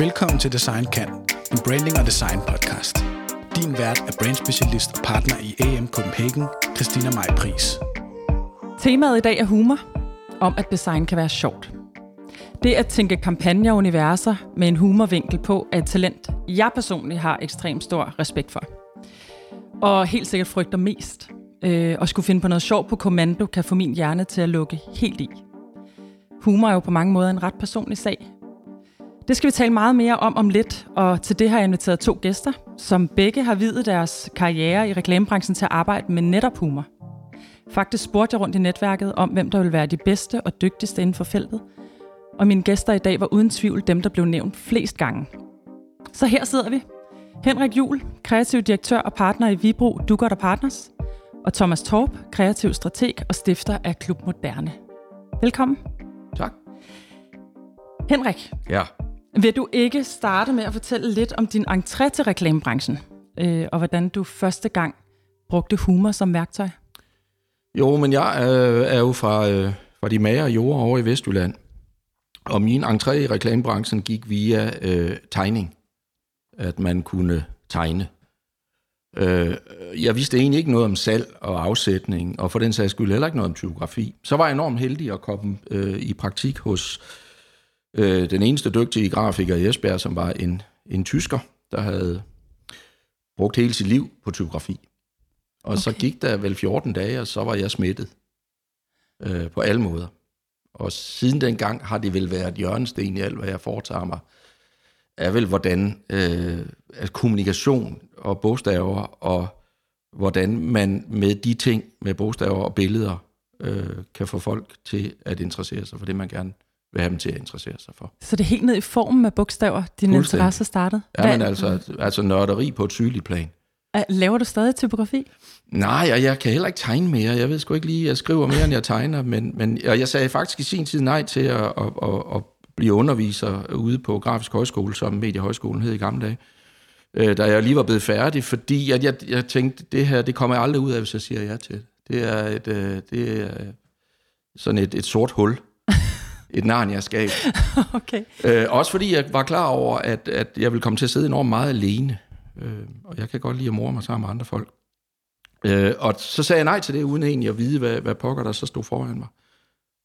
Velkommen til Design Kan, en branding og design podcast. Din vært er brandspecialist og partner i AM Copenhagen, Christina Maj Pris. Temaet i dag er humor, om at design kan være sjovt. Det at tænke kampagner og universer med en humorvinkel på er et talent, jeg personligt har ekstremt stor respekt for. Og helt sikkert frygter mest. Øh, at skulle finde på noget sjovt på kommando kan få min hjerne til at lukke helt i. Humor er jo på mange måder en ret personlig sag. Det skal vi tale meget mere om om lidt, og til det har jeg inviteret to gæster, som begge har videt deres karriere i reklamebranchen til at arbejde med netop humor. Faktisk spurgte jeg rundt i netværket om, hvem der ville være de bedste og dygtigste inden for feltet, og mine gæster i dag var uden tvivl dem, der blev nævnt flest gange. Så her sidder vi. Henrik Jul, kreativ direktør og partner i Vibro Dugger Partners, og Thomas Torp, kreativ strateg og stifter af Klub Moderne. Velkommen. Tak. Henrik, Ja vil du ikke starte med at fortælle lidt om din entré til reklamebranchen, øh, og hvordan du første gang brugte humor som værktøj? Jo, men jeg øh, er jo fra, øh, fra de mager jorder over i Vestjylland. Og min entré i reklamebranchen gik via øh, tegning. At man kunne tegne. Øh, jeg vidste egentlig ikke noget om salg og afsætning, og for den sags skyld heller ikke noget om typografi. Så var jeg enormt heldig at komme øh, i praktik hos øh, den eneste dygtige grafiker i Esbjerg, som var en, en tysker, der havde brugt hele sit liv på typografi. Og okay. så gik der vel 14 dage, og så var jeg smittet øh, på alle måder. Og siden dengang har det vel været hjørnesten i alt, hvad jeg foretager mig, er vel hvordan øh, at kommunikation og bogstaver, og hvordan man med de ting, med bogstaver og billeder, øh, kan få folk til at interessere sig for det, man gerne vil have dem til at interessere sig for. Så det er helt ned i formen af bogstaver, din interesse startede? Ja, men altså, altså nørderi på et sygeligt plan. Er- Laver du stadig typografi? Nej, og jeg kan heller ikke tegne mere. Jeg ved sgu ikke lige, jeg skriver mere, end jeg tegner, men, men og jeg sagde faktisk i sin tid nej til at, at, at, at blive underviser ude på Grafisk Højskole, som Mediehøjskolen hed i gamle dage, øh, da jeg lige var blevet færdig, fordi at jeg, jeg tænkte, det her, det kommer jeg aldrig ud af, hvis jeg siger ja til det. Det er, et, øh, det er sådan et, et sort hul. Et narnia-skab. okay. Øh, også fordi jeg var klar over, at, at jeg ville komme til at sidde enormt meget alene. Øh, og jeg kan godt lide at more mig sammen med andre folk. Øh, og så sagde jeg nej til det, uden egentlig at vide, hvad, hvad pokker der så stod foran mig.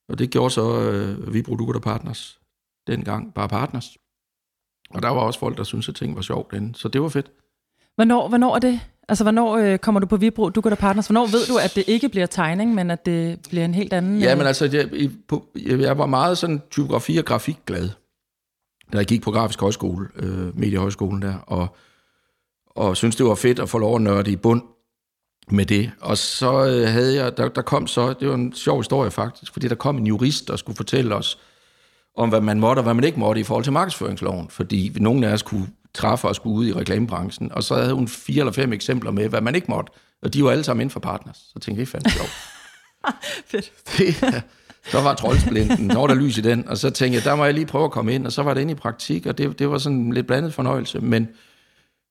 Og det gjorde så øh, Vibro Dugger Partners dengang, bare partners. Og der var også folk, der syntes, at ting var sjovt den. Så det var fedt. Hvornår, hvornår er det? Altså, hvornår øh, kommer du på Vibro, du går der partners? Hvornår ved du, at det ikke bliver tegning, men at det bliver en helt anden... Ja, øh, men altså, jeg, på, jeg, var meget sådan typografi- og grafikglad, da jeg gik på Grafisk Højskole, øh, Mediehøjskolen der, og, og synes det var fedt at få lov at nørde i bund med det. Og så øh, havde jeg, der, der kom så, det var en sjov historie faktisk, fordi der kom en jurist, der skulle fortælle os om, hvad man måtte og hvad man ikke måtte i forhold til markedsføringsloven, fordi nogen af os kunne træffe og skulle ud i reklamebranchen, og så havde hun fire eller fem eksempler med, hvad man ikke måtte, og de var alle sammen inden for partners. Så tænkte jeg, det fandme sjovt. Fedt. Det, så var troldsplinten, så var der lys i den, og så tænkte jeg, der må jeg lige prøve at komme ind, og så var det inde i praktik, og det, det var sådan en lidt blandet fornøjelse, men,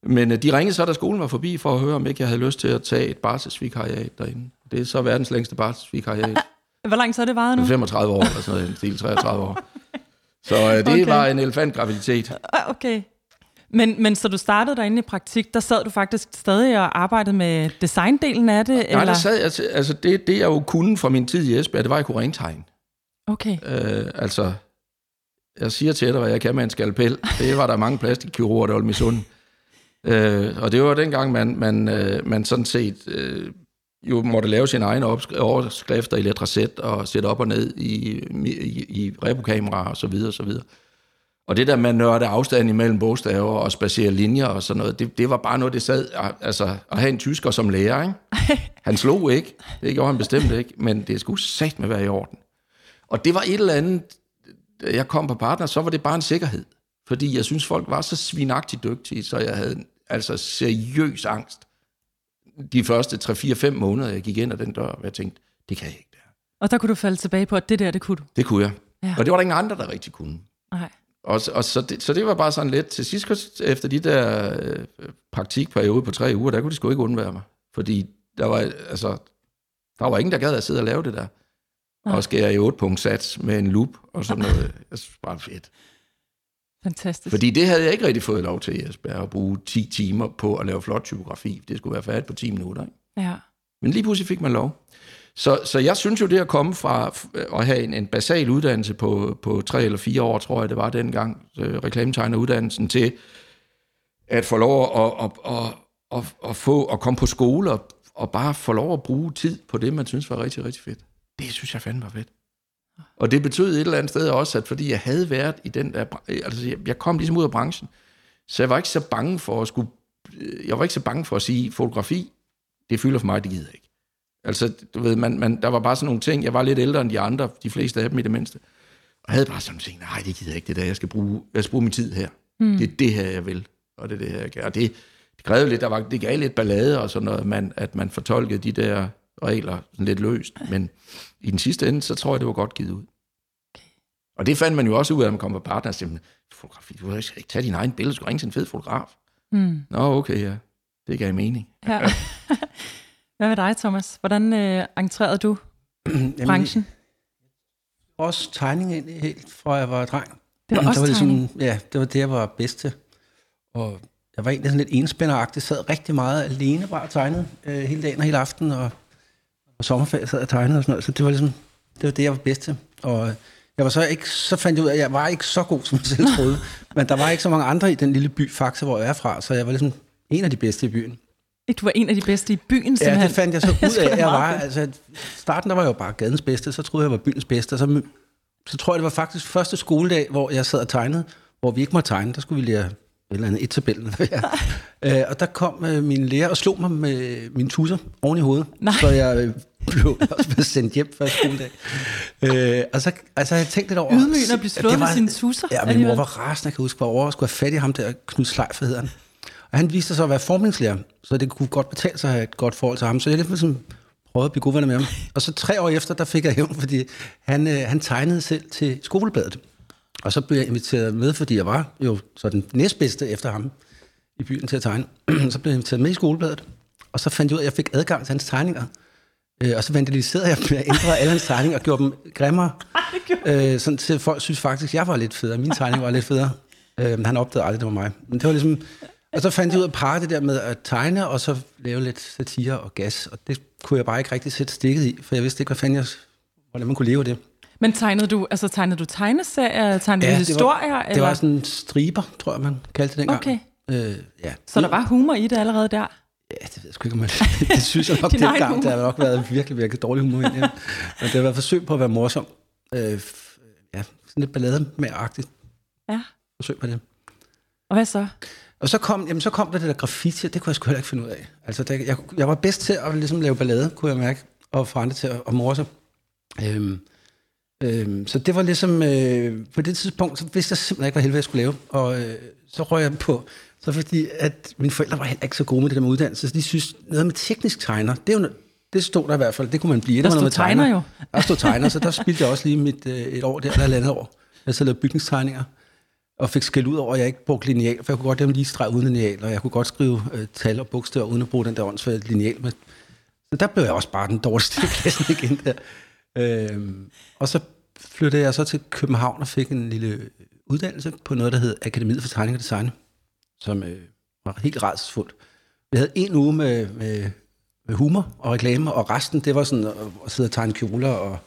men øh, de ringede så, da skolen var forbi, for at høre, om ikke jeg havde lyst til at tage et barselsvikariat derinde. Det er så verdens længste barselsvikariat. Hvor lang har det varet nu? 35 år, eller sådan noget, en stil 33 år. Så øh, det Okay. okay. var en elefantgraviditet. Ah, Okay. Men, men så du startede derinde i praktik, der sad du faktisk stadig og arbejdede med designdelen af det? Nej, eller? der sad jeg, altså det, det jeg jo kunne fra min tid i Esbjerg, det var, at jeg kunne rentegne. Okay. Øh, altså, jeg siger til dig, hvad jeg kan med en skalpel. Det var der mange plastikkirurger, der var misunde. Øh, og det var dengang, man, man, øh, man sådan set øh, jo måtte lave sine egne overskrifter i letraset og sætte op og ned i, i, i repokameraer og så videre og så videre. Og det der med at nørde afstand imellem bogstaver og spacere linjer og sådan noget, det, det var bare noget, det sad, altså at have en tysker som lærer, ikke? Han slog ikke, det gjorde han bestemt ikke, men det skulle sat med være i orden. Og det var et eller andet, da jeg kom på partner, så var det bare en sikkerhed. Fordi jeg synes, folk var så svinagtigt dygtige, så jeg havde altså seriøs angst de første 3-4-5 måneder, jeg gik ind ad den dør, og jeg tænkte, det kan jeg ikke. Der. Og der kunne du falde tilbage på, at det der, det kunne du. Det kunne jeg. Ja. Og det var der ingen andre, der rigtig kunne. Og, og så, det, så det var bare sådan lidt, til sidst efter de der øh, praktikperiode på tre uger, der kunne de sgu ikke undvære mig. Fordi der var, altså, der var ingen, der gad at sidde og lave det der. Nej. Og skære i 8 punkt sats med en loop og sådan noget. Jeg synes bare fedt. Fantastisk. Fordi det havde jeg ikke rigtig fået lov til, Jesper, at bruge 10 timer på at lave flot typografi. Det skulle være færdigt på 10 minutter. Ikke? Ja. Men lige pludselig fik man lov. Så, så jeg synes jo, det at komme fra f- at have en, en basal uddannelse på, på tre eller fire år, tror jeg, det var dengang, øh, reklametegneruddannelsen, til at få lov at, at, at, at, at, få, at komme på skole og, og bare få lov at bruge tid på det, man synes var rigtig, rigtig fedt. Det synes jeg fandme var fedt. Og det betød et eller andet sted også, at fordi jeg havde været i den der... bra- Altså, jeg- jeg kom ligesom ud af branchen, så jeg var ikke så bange for at skulle... Jeg var ikke så bange for at sige, fotografi, det fylder for mig, det gider jeg ikke. Altså, du ved, man, man, der var bare sådan nogle ting. Jeg var lidt ældre end de andre, de fleste af dem i det mindste. Og havde bare sådan ting, nej, det gider jeg ikke, det der, jeg skal bruge, jeg skal bruge min tid her. Mm. Det er det her, jeg vil, og det er det her, jeg gør. Og det, det krævede lidt, der var, det gav lidt ballade og sådan noget, man, at man fortolkede de der regler sådan lidt løst. Men i den sidste ende, så tror jeg, det var godt givet ud. Og det fandt man jo også ud af, at man kom på partner og sagde, fotografi, du skal ikke tage din egen billede, du skal ringe til en fed fotograf. Mm. Nå, okay, ja. Det gav mening. ja. Hvad med dig, Thomas? Hvordan øh, entrerede du branchen? Også tegning egentlig helt fra jeg var dreng. Det var også var ligesom, tegning? Ja, det var det, jeg var bedst til. Og jeg var egentlig sådan lidt enspænderagtig, sad rigtig meget alene bare og tegnede øh, hele dagen og hele aftenen, og, og sommerferie sad jeg og tegnede og sådan noget. Så det var ligesom, det var det, jeg var bedst til. Og jeg var så ikke, så fandt jeg ud af, at jeg var ikke så god, som jeg selv troede. men der var ikke så mange andre i den lille by, Faxe, hvor jeg er fra, så jeg var ligesom en af de bedste i byen. Du var en af de bedste i byen, Ja, simpelthen. det fandt jeg så ud af. Jeg var, altså, starten der var jeg jo bare gadens bedste, så troede jeg, jeg var byens bedste. Og så, så tror jeg, det var faktisk første skoledag, hvor jeg sad og tegnede, hvor vi ikke måtte tegne. Der skulle vi lære et eller andet et-tabellen. ja. øh, og der kom øh, min lærer og slog mig med mine tusser oven i hovedet. Nej. Så jeg øh, blev også sendt hjem første skoledag. Øh, og så altså, jeg tænkte lidt over... Ydmygende at blive slået med sine tusser Ja, min mor var rasende, jeg kan huske, hvor over skulle have fat i ham der, Knud Sleif hedder han. Og han viste sig at være formningslærer, så det kunne godt betale sig at have et godt forhold til ham. Så jeg lidt ligesom prøvede at blive gode venner med ham. Og så tre år efter, der fik jeg hævn, fordi han, øh, han tegnede selv til skolebladet. Og så blev jeg inviteret med, fordi jeg var jo så den næstbedste efter ham i byen til at tegne. så blev jeg inviteret med i skolebladet, og så fandt jeg ud af, at jeg fik adgang til hans tegninger. Øh, og så vandaliserede jeg med at ændre alle hans tegninger og gjorde dem grimmere. Øh, sådan til folk synes faktisk, at jeg var lidt federe. Mine tegninger var lidt federe. Øh, han opdagede aldrig, det var mig. Men det var ligesom... Og så fandt jeg ud af at parre det der med at tegne, og så lave lidt satire og gas. Og det kunne jeg bare ikke rigtig sætte stikket i, for jeg vidste ikke, hvad fanden jeg, hvordan man kunne leve det. Men tegnede du, altså tegnede du tegneserier, tegnede ja, du det historier? var, det eller? var sådan striber, tror jeg, man kaldte det dengang. Okay. Øh, ja. Så der var humor i det allerede der? Ja, det ved jeg sgu ikke, om man... det synes jeg nok dengang. Der har nok været virkelig, virkelig dårlig humor ind. Ja. Men det har været forsøg på at være morsom. Øh, ja, sådan lidt ballade med agtigt Ja. forsøg på det. Og hvad så? Og så kom, jamen, så kom der det der graffiti, og det kunne jeg sgu heller ikke finde ud af. Altså, det, jeg, jeg var bedst til at ligesom, lave ballade, kunne jeg mærke, og få andre til at, at morse. Øhm, øhm, så det var ligesom, øh, på det tidspunkt, så vidste jeg simpelthen ikke, hvad helvede jeg skulle lave. Og øh, så røg jeg på, så fordi, at mine forældre var heller ikke så gode med det der med uddannelse, så de synes, noget med teknisk tegner, det er jo, det stod der i hvert fald, det kunne man blive. Der Det var stod noget med tegner jo. Der stod tegner, så der spildte jeg også lige mit, øh, et år der, eller et andet år. Jeg så lavede bygningstegninger og fik skæld ud over, at jeg ikke brugte lineal, for jeg kunne godt lave lige streg uden lineal, og jeg kunne godt skrive øh, tal og bogstaver, uden at bruge den der åndsfærdige lineal. Med. Så der blev jeg også bare den dårligste i klassen igen der. Øhm, og så flyttede jeg så til København og fik en lille uddannelse på noget, der hed Akademiet for Tegning og Design, som øh, var helt rædselsfuldt. Vi havde en uge med, med, med humor og reklame, og resten, det var sådan at, at sidde og tegne kjoler og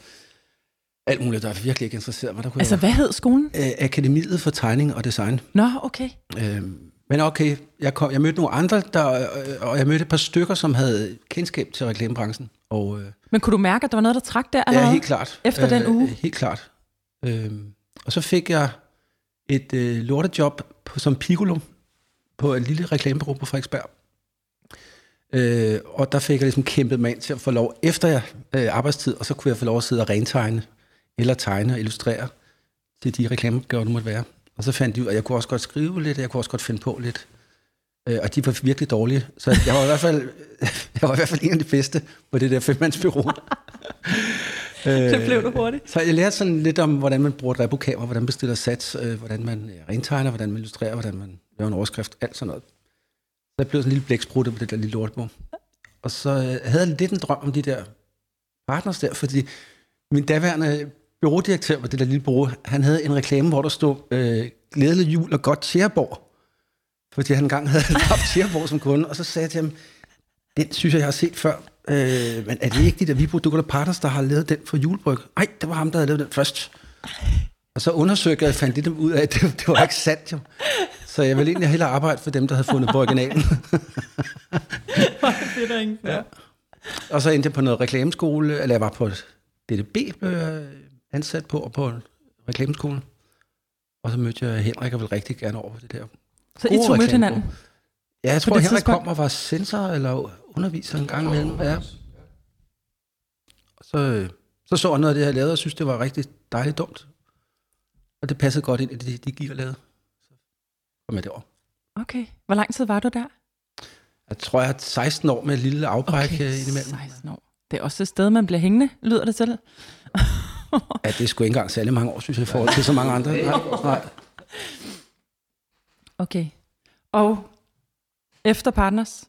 alt muligt, der virkelig ikke interesserede mig. Der kunne Altså, jeg, hvad hed skolen? øh, Akademiet for Tegning og Design. Nå, okay. Øhm, men okay, jeg, kom, jeg mødte nogle andre, der, øh, og jeg mødte et par stykker, som havde kendskab til reklamebranchen. Og øh, Men kunne du mærke, at der var noget, der trak der allerede? ja, helt klart. Efter den uge? Helt klart. Øhm, og så fik jeg et øh, lortejob på, som piccolo på et lille reklamebureau på Frederiksberg. Øh, og der fik jeg ligesom kæmpet mig ind til at få lov efter jeg, øh, arbejdstid, og så kunne jeg få lov at sidde og rentegne, eller tegne og illustrere til de reklameopgaver, der måtte være. Og så fandt de ud, at jeg kunne også godt skrive lidt, og jeg kunne også godt finde på lidt. Øh, og de var virkelig dårlige. Så jeg var i hvert fald, jeg var i hvert fald en af de bedste på det der femmandsbureau. Det blev du hurtigt. Så jeg lærte sådan lidt om, hvordan man bruger repokamera, hvordan man bestiller sats, øh, hvordan man øh, rentegner, hvordan man illustrerer, hvordan man laver en overskrift, alt sådan noget. Så jeg blev sådan en lille blæksprutte på det der lille lortbog. Og så øh, havde jeg lidt en drøm om de der partners der, fordi min daværende byrådirektør på det der lille bureau, han havde en reklame, hvor der stod, øh, glædelig jul og godt Tjæreborg. Fordi han engang havde haft Tjæreborg som kunde, og så sagde jeg til ham, den synes jeg, jeg har set før. Øh, men er det ikke de der Vibro Dukker Partners, der har lavet den for julebryg? Nej, det var ham, der havde lavet den først. Og så undersøgte jeg og fandt lidt ud af, at det, det var ikke sandt jo. Så jeg ville egentlig hellere arbejde for dem, der havde fundet på originalen. det er der ingen ja. Og så endte jeg på noget reklameskole, eller jeg var på DDB, jeg ansat på, og på reklameskolen. Og så mødte jeg Henrik, og ville rigtig gerne over det der. Så I to mødte hinanden? Ja, jeg tror, Henrik kom og var sensor eller underviser en gang imellem. Ja. Så, så så jeg noget af det, jeg lavede, og synes, det var rigtig dejligt dumt. Og det passede godt ind i det, de gik og lavede. Så kom jeg derover. Okay. Hvor lang tid var du der? Jeg tror, jeg har 16 år med et lille afbræk okay, øh, indimellem. 16 år. Det er også et sted, man bliver hængende, lyder det til. ja, det er sgu ikke engang særlig mange år, synes jeg, i forhold til så mange andre. Nej, nej. Okay. Og efter Partners?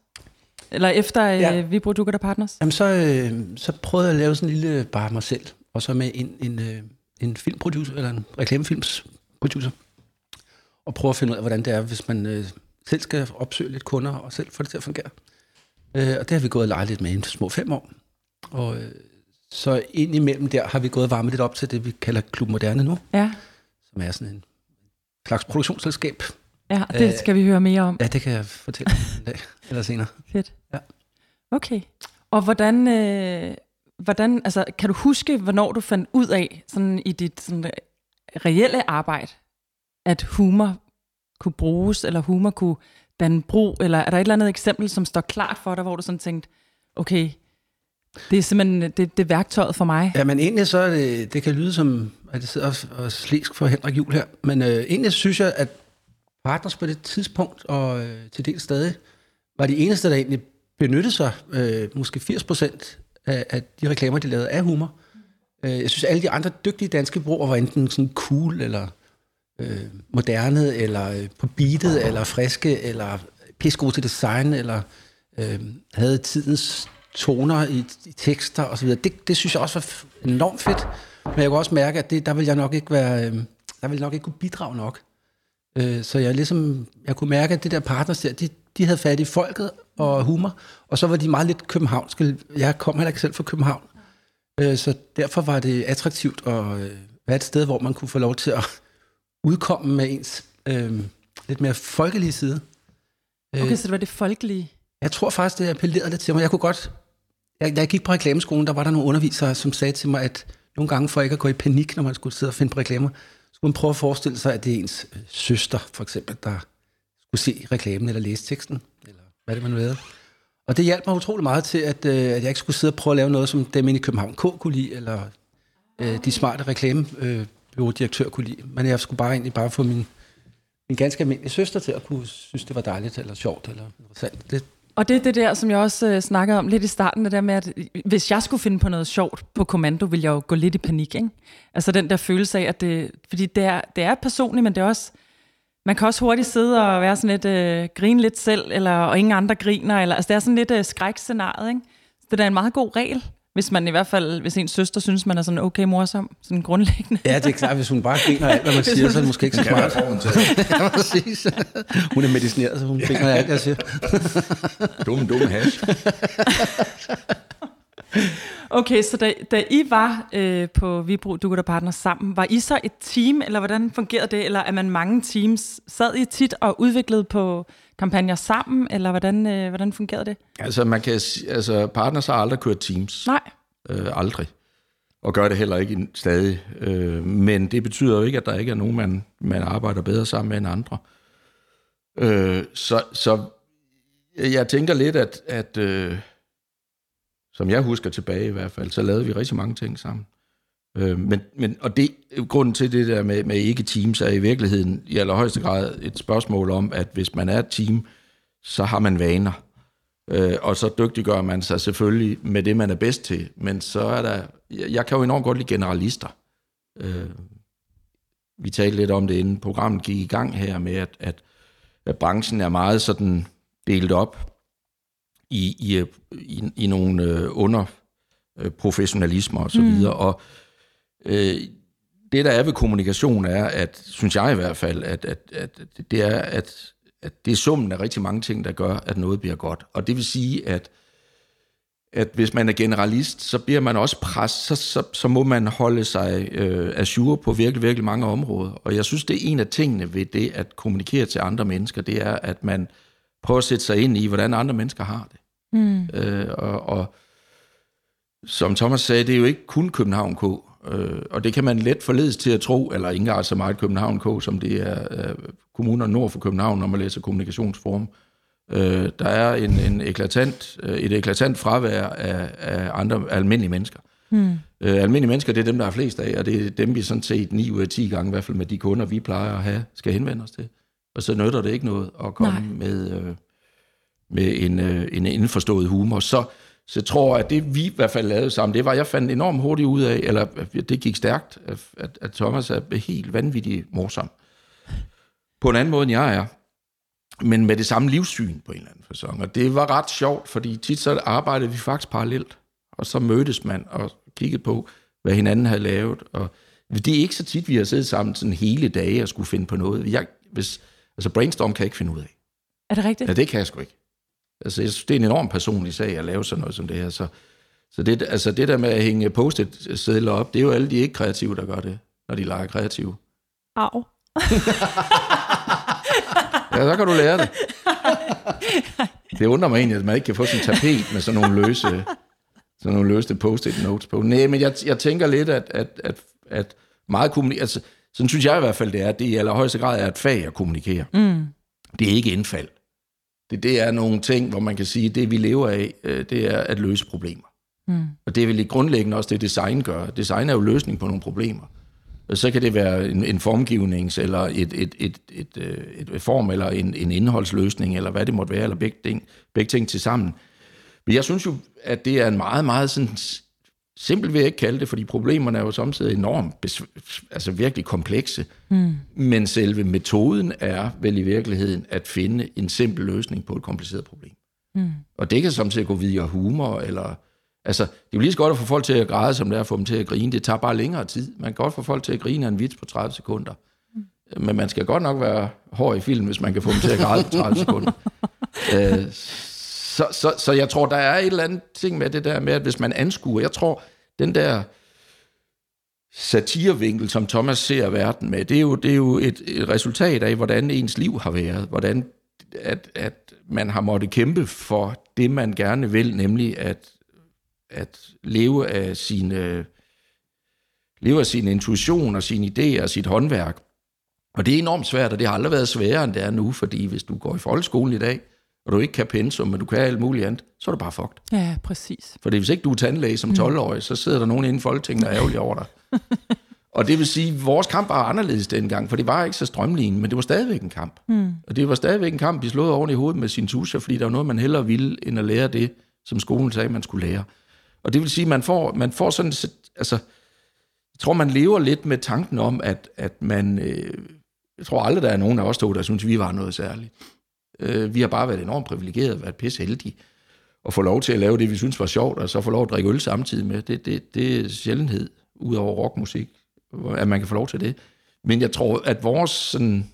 Eller efter ja. øh, vi bruger Dukker der Partners? Jamen, så, øh, så prøvede jeg at lave sådan en lille bare mig selv. Og så med en, en, øh, en filmproducer, eller en reklamefilmsproducer. Og prøve at finde ud af, hvordan det er, hvis man øh, selv skal opsøge lidt kunder, og selv få det til at fungere. Øh, og det har vi gået og leget lidt med i små fem år. Og øh, så ind imellem der har vi gået og varmet lidt op til det, vi kalder Klub Moderne nu. Ja. Som er sådan en slags produktionsselskab, Ja, det skal vi høre mere om. Ja, det kan jeg fortælle en dag eller senere. Fedt. Ja. Okay. Og hvordan, øh, hvordan, altså, kan du huske, hvornår du fandt ud af, sådan i dit sådan, reelle arbejde, at humor kunne bruges, eller humor kunne danne brug, eller er der et eller andet eksempel, som står klart for dig, hvor du sådan tænkte, okay, det er simpelthen øh, det, det værktøjet for mig. Ja, men egentlig så, det, det kan lyde som, at det sidder og, og slæsk for Henrik Jul her, men øh, egentlig synes jeg, at partners på det tidspunkt, og øh, til del stadig, var de eneste, der egentlig benyttede sig, øh, måske 80 procent af, af de reklamer, de lavede af humor. Øh, jeg synes, alle de andre dygtige danske brugere var enten sådan cool, eller øh, moderne, eller øh, på beatet, eller friske, eller pisse til design, eller øh, havde tidens toner i, i tekster osv. Det, det synes jeg også var enormt fedt. Men jeg kunne også mærke, at det, der vil jeg nok ikke være, øh, der vil jeg nok ikke kunne bidrage nok. Øh, så jeg ligesom, jeg kunne mærke, at det der partners der, de, de havde fat i folket og humor, og så var de meget lidt københavnske. Jeg kom heller ikke selv fra København, øh, så derfor var det attraktivt at øh, være et sted, hvor man kunne få lov til at udkomme med ens øh, lidt mere folkelige side. Okay, så det var det folkelige? Jeg tror faktisk, det appellerede lidt til mig. Jeg kunne godt... Jeg, da jeg gik på reklameskolen, der var der nogle undervisere, som sagde til mig, at nogle gange for ikke at gå i panik, når man skulle sidde og finde på reklamer, skulle man prøve at forestille sig, at det er ens øh, søster, for eksempel, der skulle se reklamen eller læse teksten, eller hvad det man nu lavede. Og det hjalp mig utrolig meget til, at, øh, at jeg ikke skulle sidde og prøve at lave noget, som dem inde i København K kunne lide, eller øh, de smarte reklamebyrådirektør kunne lide. Men jeg skulle bare egentlig bare få min, min ganske almindelige søster til at kunne synes, det var dejligt, eller sjovt, eller interessant. Det, og det er det der, som jeg også øh, snakkede om lidt i starten, det der med, at øh, hvis jeg skulle finde på noget sjovt på kommando, ville jeg jo gå lidt i panik. Ikke? Altså den der følelse af, at det, fordi det er, det er personligt, men det er også, man kan også hurtigt sidde og være sådan lidt, øh, grine lidt selv, eller, og ingen andre griner, eller, altså det er sådan lidt øh, skrækscenariet, ikke? Så det er en meget god regel, hvis man i hvert fald, hvis ens søster synes, man er sådan okay morsom, sådan grundlæggende. Ja, det er klart, hvis hun bare griner alt, hvad man siger, så er det måske ikke så smart. ja, præcis. Hun er medicineret, så hun griner alt, jeg siger. Dumme, dumme hash. Okay, så da, da I var øh, på Vibro Dukker Partner sammen, var I så et team, eller hvordan fungerede det? Eller er man mange teams? Sad I tit og udviklede på kampagner sammen, eller hvordan, øh, hvordan fungerede det? Altså, man kan, altså partners har aldrig kørt teams. Nej. Øh, aldrig. Og gør det heller ikke stadig. Øh, men det betyder jo ikke, at der ikke er nogen, man, man arbejder bedre sammen med end andre. Øh, så, så jeg tænker lidt, at, at øh, som jeg husker tilbage i hvert fald, så lavede vi rigtig mange ting sammen. Øh, men, men, og det, grunden til det der med, med ikke teams er i virkeligheden i allerhøjeste grad et spørgsmål om, at hvis man er et team, så har man vaner. Øh, og så dygtiggør man sig selvfølgelig med det, man er bedst til. Men så er der... Jeg kan jo enormt godt lide generalister. Øh, vi talte lidt om det, inden programmet gik i gang her med, at, at, at branchen er meget sådan delt op i, i, i, i nogle øh, under øh, professionalismer og så mm. videre. Og øh, det der er ved kommunikation, er, at, synes jeg i hvert fald, at, at, at det er, at, at det er summen af rigtig mange ting, der gør, at noget bliver godt. Og det vil sige, at, at hvis man er generalist, så bliver man også pres, så, så, så må man holde sig øh, assure på virkelig, virkelig mange områder. Og jeg synes, det er en af tingene ved det at kommunikere til andre mennesker, det er, at man prøver at sætte sig ind i, hvordan andre mennesker har det. Mm. Øh, og, og som Thomas sagde, det er jo ikke kun København K. Øh, og det kan man let forledes til at tro, eller ikke engang så meget København K, som det er øh, kommuner nord for København, når man læser kommunikationsform. Øh, der er en, en eklatant, øh, et eklatant fravær af, af andre almindelige mennesker. Mm. Øh, almindelige mennesker, det er dem, der er flest af, og det er dem, vi sådan set 9 ud af 10 gange, i hvert fald med de kunder, vi plejer at have, skal henvende os til. Og så nytter det ikke noget at komme Nej. med, øh, med en, øh, en indforstået humor. Så, så jeg tror, at det vi i hvert fald lavede sammen, det var, jeg fandt enormt hurtigt ud af, eller det gik stærkt, at, at Thomas er helt vanvittigt morsom. På en anden måde, end jeg er. Men med det samme livssyn på en eller anden fasong. Og det var ret sjovt, fordi tit så arbejdede vi faktisk parallelt. Og så mødtes man og kiggede på, hvad hinanden havde lavet. Og det er ikke så tit, vi har siddet sammen sådan hele dage og skulle finde på noget. Jeg, hvis, altså brainstorm kan jeg ikke finde ud af. Er det rigtigt? Ja, det kan jeg sgu ikke. Altså, jeg synes, det er en enorm personlig sag at lave sådan noget som det her. Så, så det, altså, det der med at hænge post-it sædler op, det er jo alle de ikke kreative, der gør det, når de leger kreative. Au. ja, så kan du lære det. Det undrer mig egentlig, at man ikke kan få sådan en tapet med sådan nogle løse, sådan nogle løse post-it notes på. Nej, men jeg, jeg tænker lidt, at, at, at, at meget kommunikation, altså, sådan synes jeg i hvert fald, det er, at det i allerhøjeste grad er et fag at kommunikere. Mm. Det er ikke indfald. Det, det er nogle ting, hvor man kan sige, at det vi lever af, øh, det er at løse problemer. Mm. Og det er vel i grundlæggende også det, design gør. Design er jo løsning på nogle problemer. Og så kan det være en, en formgivnings- eller et, et, et, et, et, øh, et form, eller en, en indholdsløsning, eller hvad det måtte være, eller begge ting, begge ting til sammen. Men jeg synes jo, at det er en meget, meget sådan simpelt vil jeg ikke kalde det, fordi problemerne er jo samtidig enormt, altså virkelig komplekse. Mm. Men selve metoden er vel i virkeligheden at finde en simpel løsning på et kompliceret problem. Mm. Og det kan samtidig gå via humor, eller... Altså, det er jo lige så godt at få folk til at græde, som det er at få dem til at grine. Det tager bare længere tid. Man kan godt få folk til at grine af en vits på 30 sekunder. Mm. Men man skal godt nok være hård i film, hvis man kan få dem til at græde på 30 sekunder. øh, så, så, så jeg tror, der er et eller andet ting med det der med, at hvis man anskuer, jeg tror, den der satirevinkel, som Thomas ser verden med, det er jo, det er jo et, et resultat af, hvordan ens liv har været, hvordan at, at man har måttet kæmpe for det, man gerne vil, nemlig at, at leve af sine øh, leve af sin intuition og sine idéer og sit håndværk. Og det er enormt svært, og det har aldrig været sværere, end det er nu, fordi hvis du går i folkeskolen i dag, og du ikke kan pensum, men du kan alt muligt andet, så er du bare fucked. Ja, præcis. For hvis ikke du er tandlæge som 12-årig, mm. så sidder der nogen inde i Folketinget, der er ærgerlige over dig. og det vil sige, at vores kamp var anderledes dengang, for det var ikke så strømlignet, men det var stadigvæk en kamp. Mm. Og det var stadigvæk en kamp, vi slået oven i hovedet med sin tuscher, fordi der var noget, man hellere ville, end at lære det, som skolen sagde, man skulle lære. Og det vil sige, at man får, man får sådan, altså, jeg tror, man lever lidt med tanken om, at, at man, øh, jeg tror aldrig, der er nogen af os to, der synes, vi var noget særligt. Øh, vi har bare været enormt privilegeret, været pisse heldige, og få lov til at lave det, vi synes var sjovt, og så få lov at drikke øl samtidig med. Det, det, det er sjældenhed, ud over rockmusik, at man kan få lov til det. Men jeg tror, at vores sådan,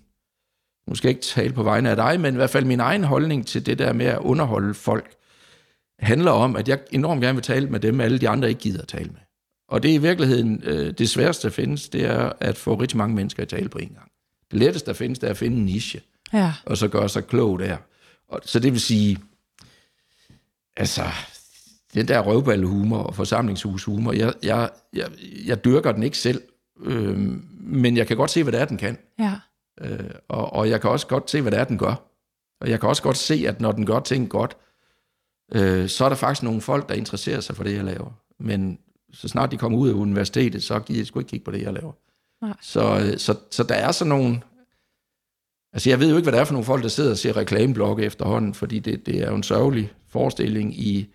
nu skal jeg ikke tale på vegne af dig, men i hvert fald min egen holdning til det der med at underholde folk, handler om, at jeg enormt gerne vil tale med dem, alle de andre ikke gider at tale med. Og det er i virkeligheden øh, det sværeste, der findes, det er at få rigtig mange mennesker at tale på en gang. Det letteste, der findes, det er at finde en niche ja. og så gøre sig klog der. Og, så det vil sige, altså, den der røvballehumor og forsamlingshushumor, jeg, jeg, jeg, jeg dyrker den ikke selv, øh, men jeg kan godt se, hvad det er, den kan. Ja. Øh, og, og jeg kan også godt se, hvad det er, den gør. Og jeg kan også godt se, at når den gør ting godt, øh, så er der faktisk nogle folk, der interesserer sig for det, jeg laver. Men så snart de kommer ud af universitetet, så giver jeg sgu ikke kigge på det, jeg laver. Nej. Så, øh, så, så der er sådan nogle, Altså, jeg ved jo ikke, hvad det er for nogle folk, der sidder og ser reklameblokke efterhånden, fordi det, det er jo en sørgelig forestilling i,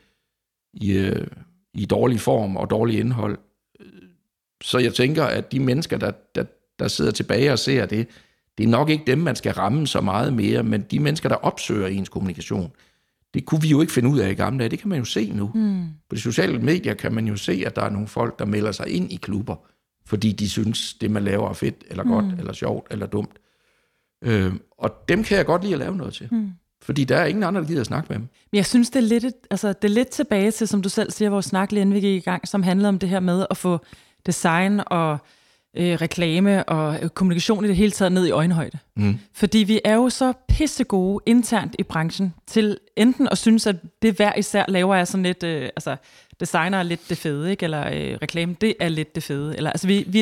i, øh, i dårlig form og dårlig indhold. Så jeg tænker, at de mennesker, der, der, der sidder tilbage og ser det, det er nok ikke dem, man skal ramme så meget mere, men de mennesker, der opsøger ens kommunikation, det kunne vi jo ikke finde ud af i gamle dage. Det kan man jo se nu. Mm. På de sociale medier kan man jo se, at der er nogle folk, der melder sig ind i klubber, fordi de synes, det man laver er fedt, eller godt, mm. eller sjovt, eller dumt. Øh, og dem kan jeg godt lide at lave noget til. Mm. Fordi der er ingen andre, der gider at snakke med dem. Men jeg synes, det er, lidt, altså, det er lidt tilbage til, som du selv siger, vores snak lige inden vi gik i gang, som handlede om det her med at få design og øh, reklame og øh, kommunikation i det hele taget ned i øjenhøjde. Mm. Fordi vi er jo så pissegode internt i branchen til enten at synes, at det hver især laver er sådan lidt, øh, altså designer er lidt det fede, ikke? eller øh, reklame, det er lidt det fede. Eller, altså, vi, vi,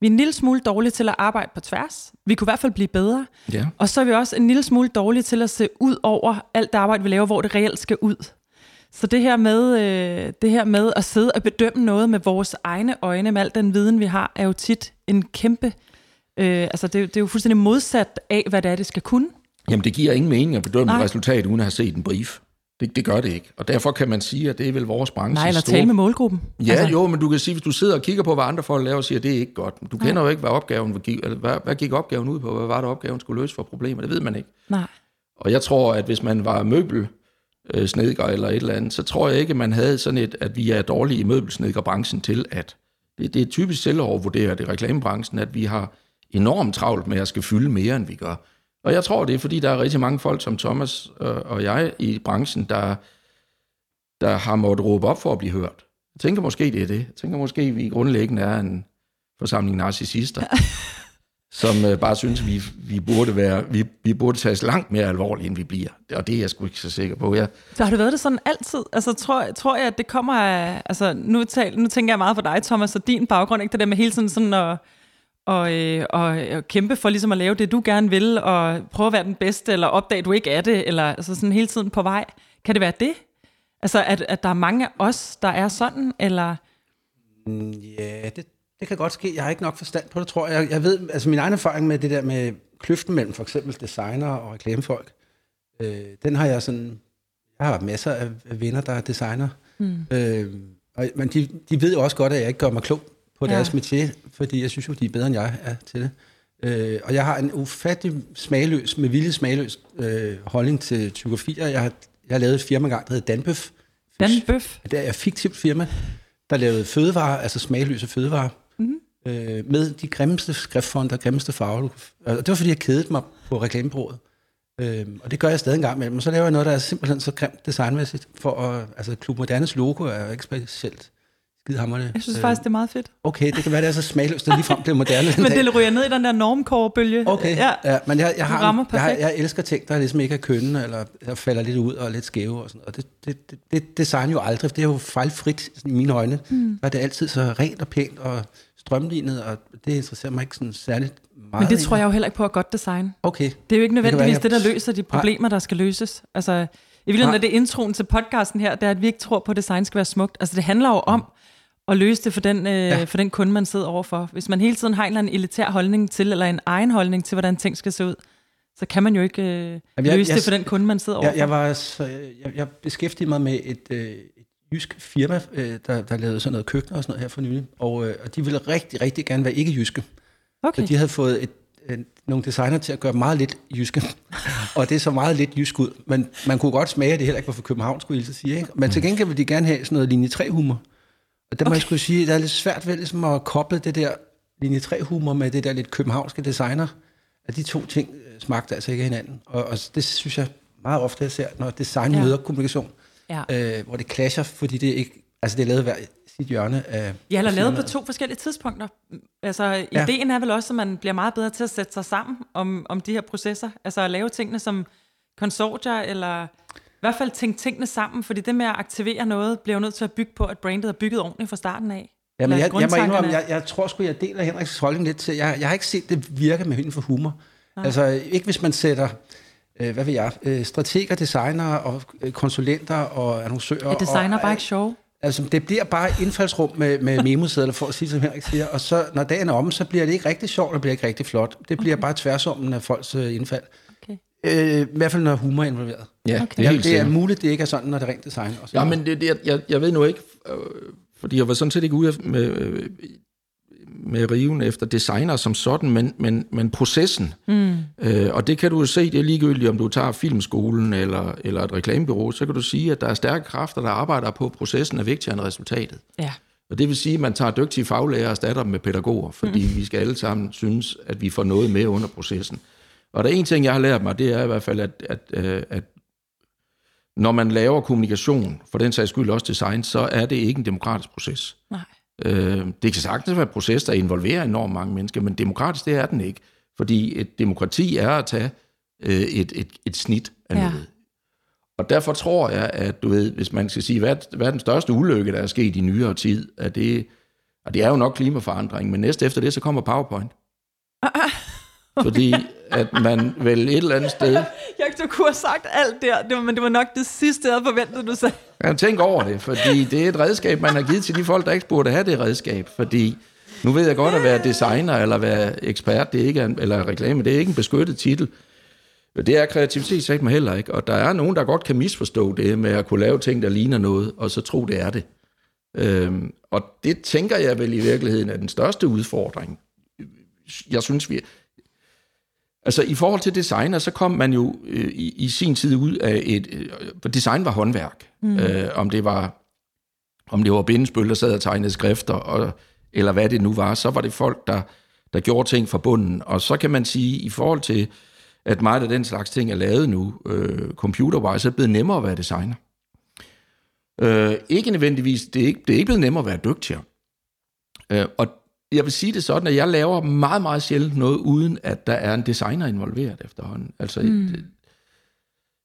vi er en lille smule dårlige til at arbejde på tværs. Vi kunne i hvert fald blive bedre. Ja. Og så er vi også en lille smule dårlige til at se ud over alt det arbejde, vi laver, hvor det reelt skal ud. Så det her med, øh, det her med at sidde og bedømme noget med vores egne øjne, med al den viden, vi har, er jo tit en kæmpe... Øh, altså det, det er jo fuldstændig modsat af, hvad det er, det skal kunne. Jamen, det giver ingen mening at bedømme Nej. et resultat, uden at have set en brief. Det, det gør det ikke. Og derfor kan man sige, at det er vel vores branche. Nej, eller store... tale med målgruppen. Ja, altså... jo, men du kan sige, hvis du sidder og kigger på, hvad andre folk laver, og siger, at det er ikke godt. Du kender Nej. jo ikke, hvad opgaven hvad, hvad gik opgaven ud på? Hvad var det, opgaven skulle løse for problemer? Det ved man ikke. Nej. Og jeg tror, at hvis man var møbel øh, snedker eller et eller andet, så tror jeg ikke, at man havde sådan et, at vi er dårlige i møbelsnedkerbranchen til, at det, det er typisk selvovervurderet i reklamebranchen, at vi har enormt travlt med at skal fylde mere, end vi gør. Og jeg tror, det er, fordi der er rigtig mange folk som Thomas og jeg i branchen, der, der har måttet råbe op for at blive hørt. Jeg tænker måske, det er det. Jeg tænker måske, vi grundlæggende er en forsamling narcissister. som øh, bare synes, vi, vi, burde være, vi, vi burde tages langt mere alvorligt, end vi bliver. Og det er jeg sgu ikke så sikker på. Jeg, så har det været det sådan altid? Altså, tror, tror jeg, at det kommer af... Altså, nu, tal, nu tænker jeg meget på dig, Thomas, og din baggrund, ikke det der med hele tiden sådan at, og, øh, og, og kæmpe for ligesom at lave det, du gerne vil, og prøve at være den bedste, eller opdage, at du ikke er det, eller altså sådan hele tiden på vej. Kan det være det? Altså, at, at der er mange af os, der er sådan, eller... Ja, det, det kan godt ske. Jeg har ikke nok forstand på det, tror jeg. Jeg ved, altså min egen erfaring med det der med kløften mellem for eksempel designer og reklamefolk, øh, den har jeg sådan, jeg har masser af venner, der er designer. Mm. Øh, og, men de, de ved jo også godt, at jeg ikke gør mig klog på ja. deres métier, fordi jeg synes jo, de er bedre, end jeg er til det. Øh, og jeg har en ufattelig smagløs, med vilje smagløs øh, holdning til typografier. Jeg har, jeg har lavet et firma gang, der hedder Danbøf. Danbøf? Det er et fiktivt firma, der lavede fødevarer, altså smagløse fødevarer mm-hmm. øh, med de grimmeste skriftfonde og grimmeste farver. Og det var, fordi jeg kedede mig på reklamebureauet. Øh, og det gør jeg stadig en gang imellem. Og så laver jeg noget, der er simpelthen så grimt designmæssigt. For at, altså, Klub Modernes logo er jo ikke specielt skidehammerende. Jeg synes øh, faktisk, det er meget fedt. Okay, det kan være, det er så smagløst, at frem bliver moderne. men det ryger ned i den der normkårebølge. Okay, ja. ja men jeg, jeg, har, jeg, har, jeg elsker ting, der ligesom ikke er kønne, eller der falder lidt ud og er lidt skæve. Og, sådan. og det, det, det, det design jo aldrig, det er jo fejlfrit i mine øjne. Mm. Der er det altid så rent og pænt og strømlignet, og det interesserer mig ikke sådan særligt meget. Men det tror jeg jo heller ikke på at godt design. Okay. Det er jo ikke nødvendigvis det, det, der løser de problemer, der skal løses. Altså, i virkeligheden er det introen til podcasten her, det er, at vi ikke tror på, at design skal være smukt. Altså, det handler jo om at løse det for den, øh, ja. for den kunde, man sidder overfor. Hvis man hele tiden har en eller anden elitær holdning til, eller en egen holdning til, hvordan ting skal se ud, så kan man jo ikke øh, Jamen, jeg, løse jeg, det for den kunde, man sidder overfor. Jeg, jeg, var, så, jeg, jeg beskæftigede mig med et, øh, jysk firma, øh, der, der lavede sådan noget køkkener og sådan noget her for nylig, og, øh, og de ville rigtig, rigtig gerne være ikke-jyske. Okay. Så de havde fået et, et, nogle designer til at gøre meget lidt jyske, og det er så meget lidt jysk ud, men man kunne godt smage, at det heller ikke var for København, skulle jeg sige. Ikke? Men til mm. gengæld ville de gerne have sådan noget linje 3 Og det må okay. jeg skulle sige, det er lidt svært ved ligesom at koble det der linje 3 humor med det der lidt københavnske designer, at de to ting øh, smagte altså ikke hinanden. Og, og det synes jeg meget ofte, jeg ser, når design ja. møder kommunikation ja. øh, hvor det clasher, fordi det ikke, altså det er lavet hver sit hjørne af... Ja, eller lavet på to forskellige tidspunkter. Altså, ja. ideen er vel også, at man bliver meget bedre til at sætte sig sammen om, om de her processer. Altså at lave tingene som konsortier, eller hvert fald tænke tingene sammen, fordi det med at aktivere noget, bliver jo nødt til at bygge på, at brandet er bygget ordentligt fra starten af. Ja, men jeg, jeg, må indrømme, jeg, jeg tror sgu, jeg deler Henriks holdning lidt til, jeg, jeg har ikke set det virke med hende for humor. Nej. Altså ikke hvis man sætter øh, hvad vil jeg, øh, strateger, designer og øh, konsulenter og annoncører. Er designer og, bare ikke sjov? Altså, det bliver bare indfaldsrum med, med memosedler, for at sige, som Henrik siger. Og så, når dagen er om, så bliver det ikke rigtig sjovt, og bliver ikke rigtig flot. Det bliver okay. bare tværsummen af folks øh, indfald. Øh, I hvert fald, når humor er involveret. Ja, okay. det, er, det er muligt, det ikke er sådan, når det er rent design. Og ja, men det, det, jeg, jeg ved nu ikke, øh, fordi jeg var sådan set ikke ude med, øh, med riven efter designer som sådan, men, men, men processen. Mm. Øh, og det kan du jo se, det er ligegyldigt, om du tager filmskolen eller, eller et reklamebureau, så kan du sige, at der er stærke kræfter, der arbejder på, at processen er vigtigere end resultatet. Ja. Og det vil sige, at man tager dygtige faglærer og erstatter dem med pædagoger, fordi mm. vi skal alle sammen synes, at vi får noget med under processen. Og der er en ting, jeg har lært mig, det er i hvert fald, at, at, øh, at når man laver kommunikation, for den sags skyld også design, så er det ikke en demokratisk proces. Nej. Øh, det kan sagtens være en proces, der involverer enormt mange mennesker, men demokratisk det er den ikke. Fordi et demokrati er at tage øh, et, et, et snit af Ja. noget. Og derfor tror jeg, at du ved, hvis man skal sige, hvad, hvad er den største ulykke, der er sket i nyere tid, at det, og det er jo nok klimaforandring, men næste efter det, så kommer PowerPoint. Fordi at man vel et eller andet sted, Jeg du kunne have sagt alt der, det var, men det var nok det sidste, jeg havde forventet, du sagde. kan tænke over det, fordi det er et redskab, man har givet til de folk, der ikke burde have det redskab, fordi nu ved jeg godt at være designer eller være ekspert, det er ikke en, eller reklame, det er ikke en beskyttet titel. Det er kreativitet sagt mig heller ikke, og der er nogen, der godt kan misforstå det med at kunne lave ting, der ligner noget, og så tro, det er det. Øhm, og det tænker jeg vel i virkeligheden er den største udfordring. Jeg synes, vi... Altså i forhold til designer, så kom man jo øh, i, i sin tid ud af et... Øh, for design var håndværk. Mm. Øh, om det var om det var bindesbøl, der sad og tegnede skrifter, og, eller hvad det nu var, så var det folk, der, der gjorde ting fra bunden. Og så kan man sige, i forhold til, at meget af den slags ting er lavet nu, øh, computerwise, så er det blevet nemmere at være designer. Øh, ikke nødvendigvis, det er ikke, det er ikke blevet nemmere at være dygtigere. Øh, og jeg vil sige det sådan, at jeg laver meget, meget sjældent noget, uden at der er en designer involveret efterhånden. Altså, mm.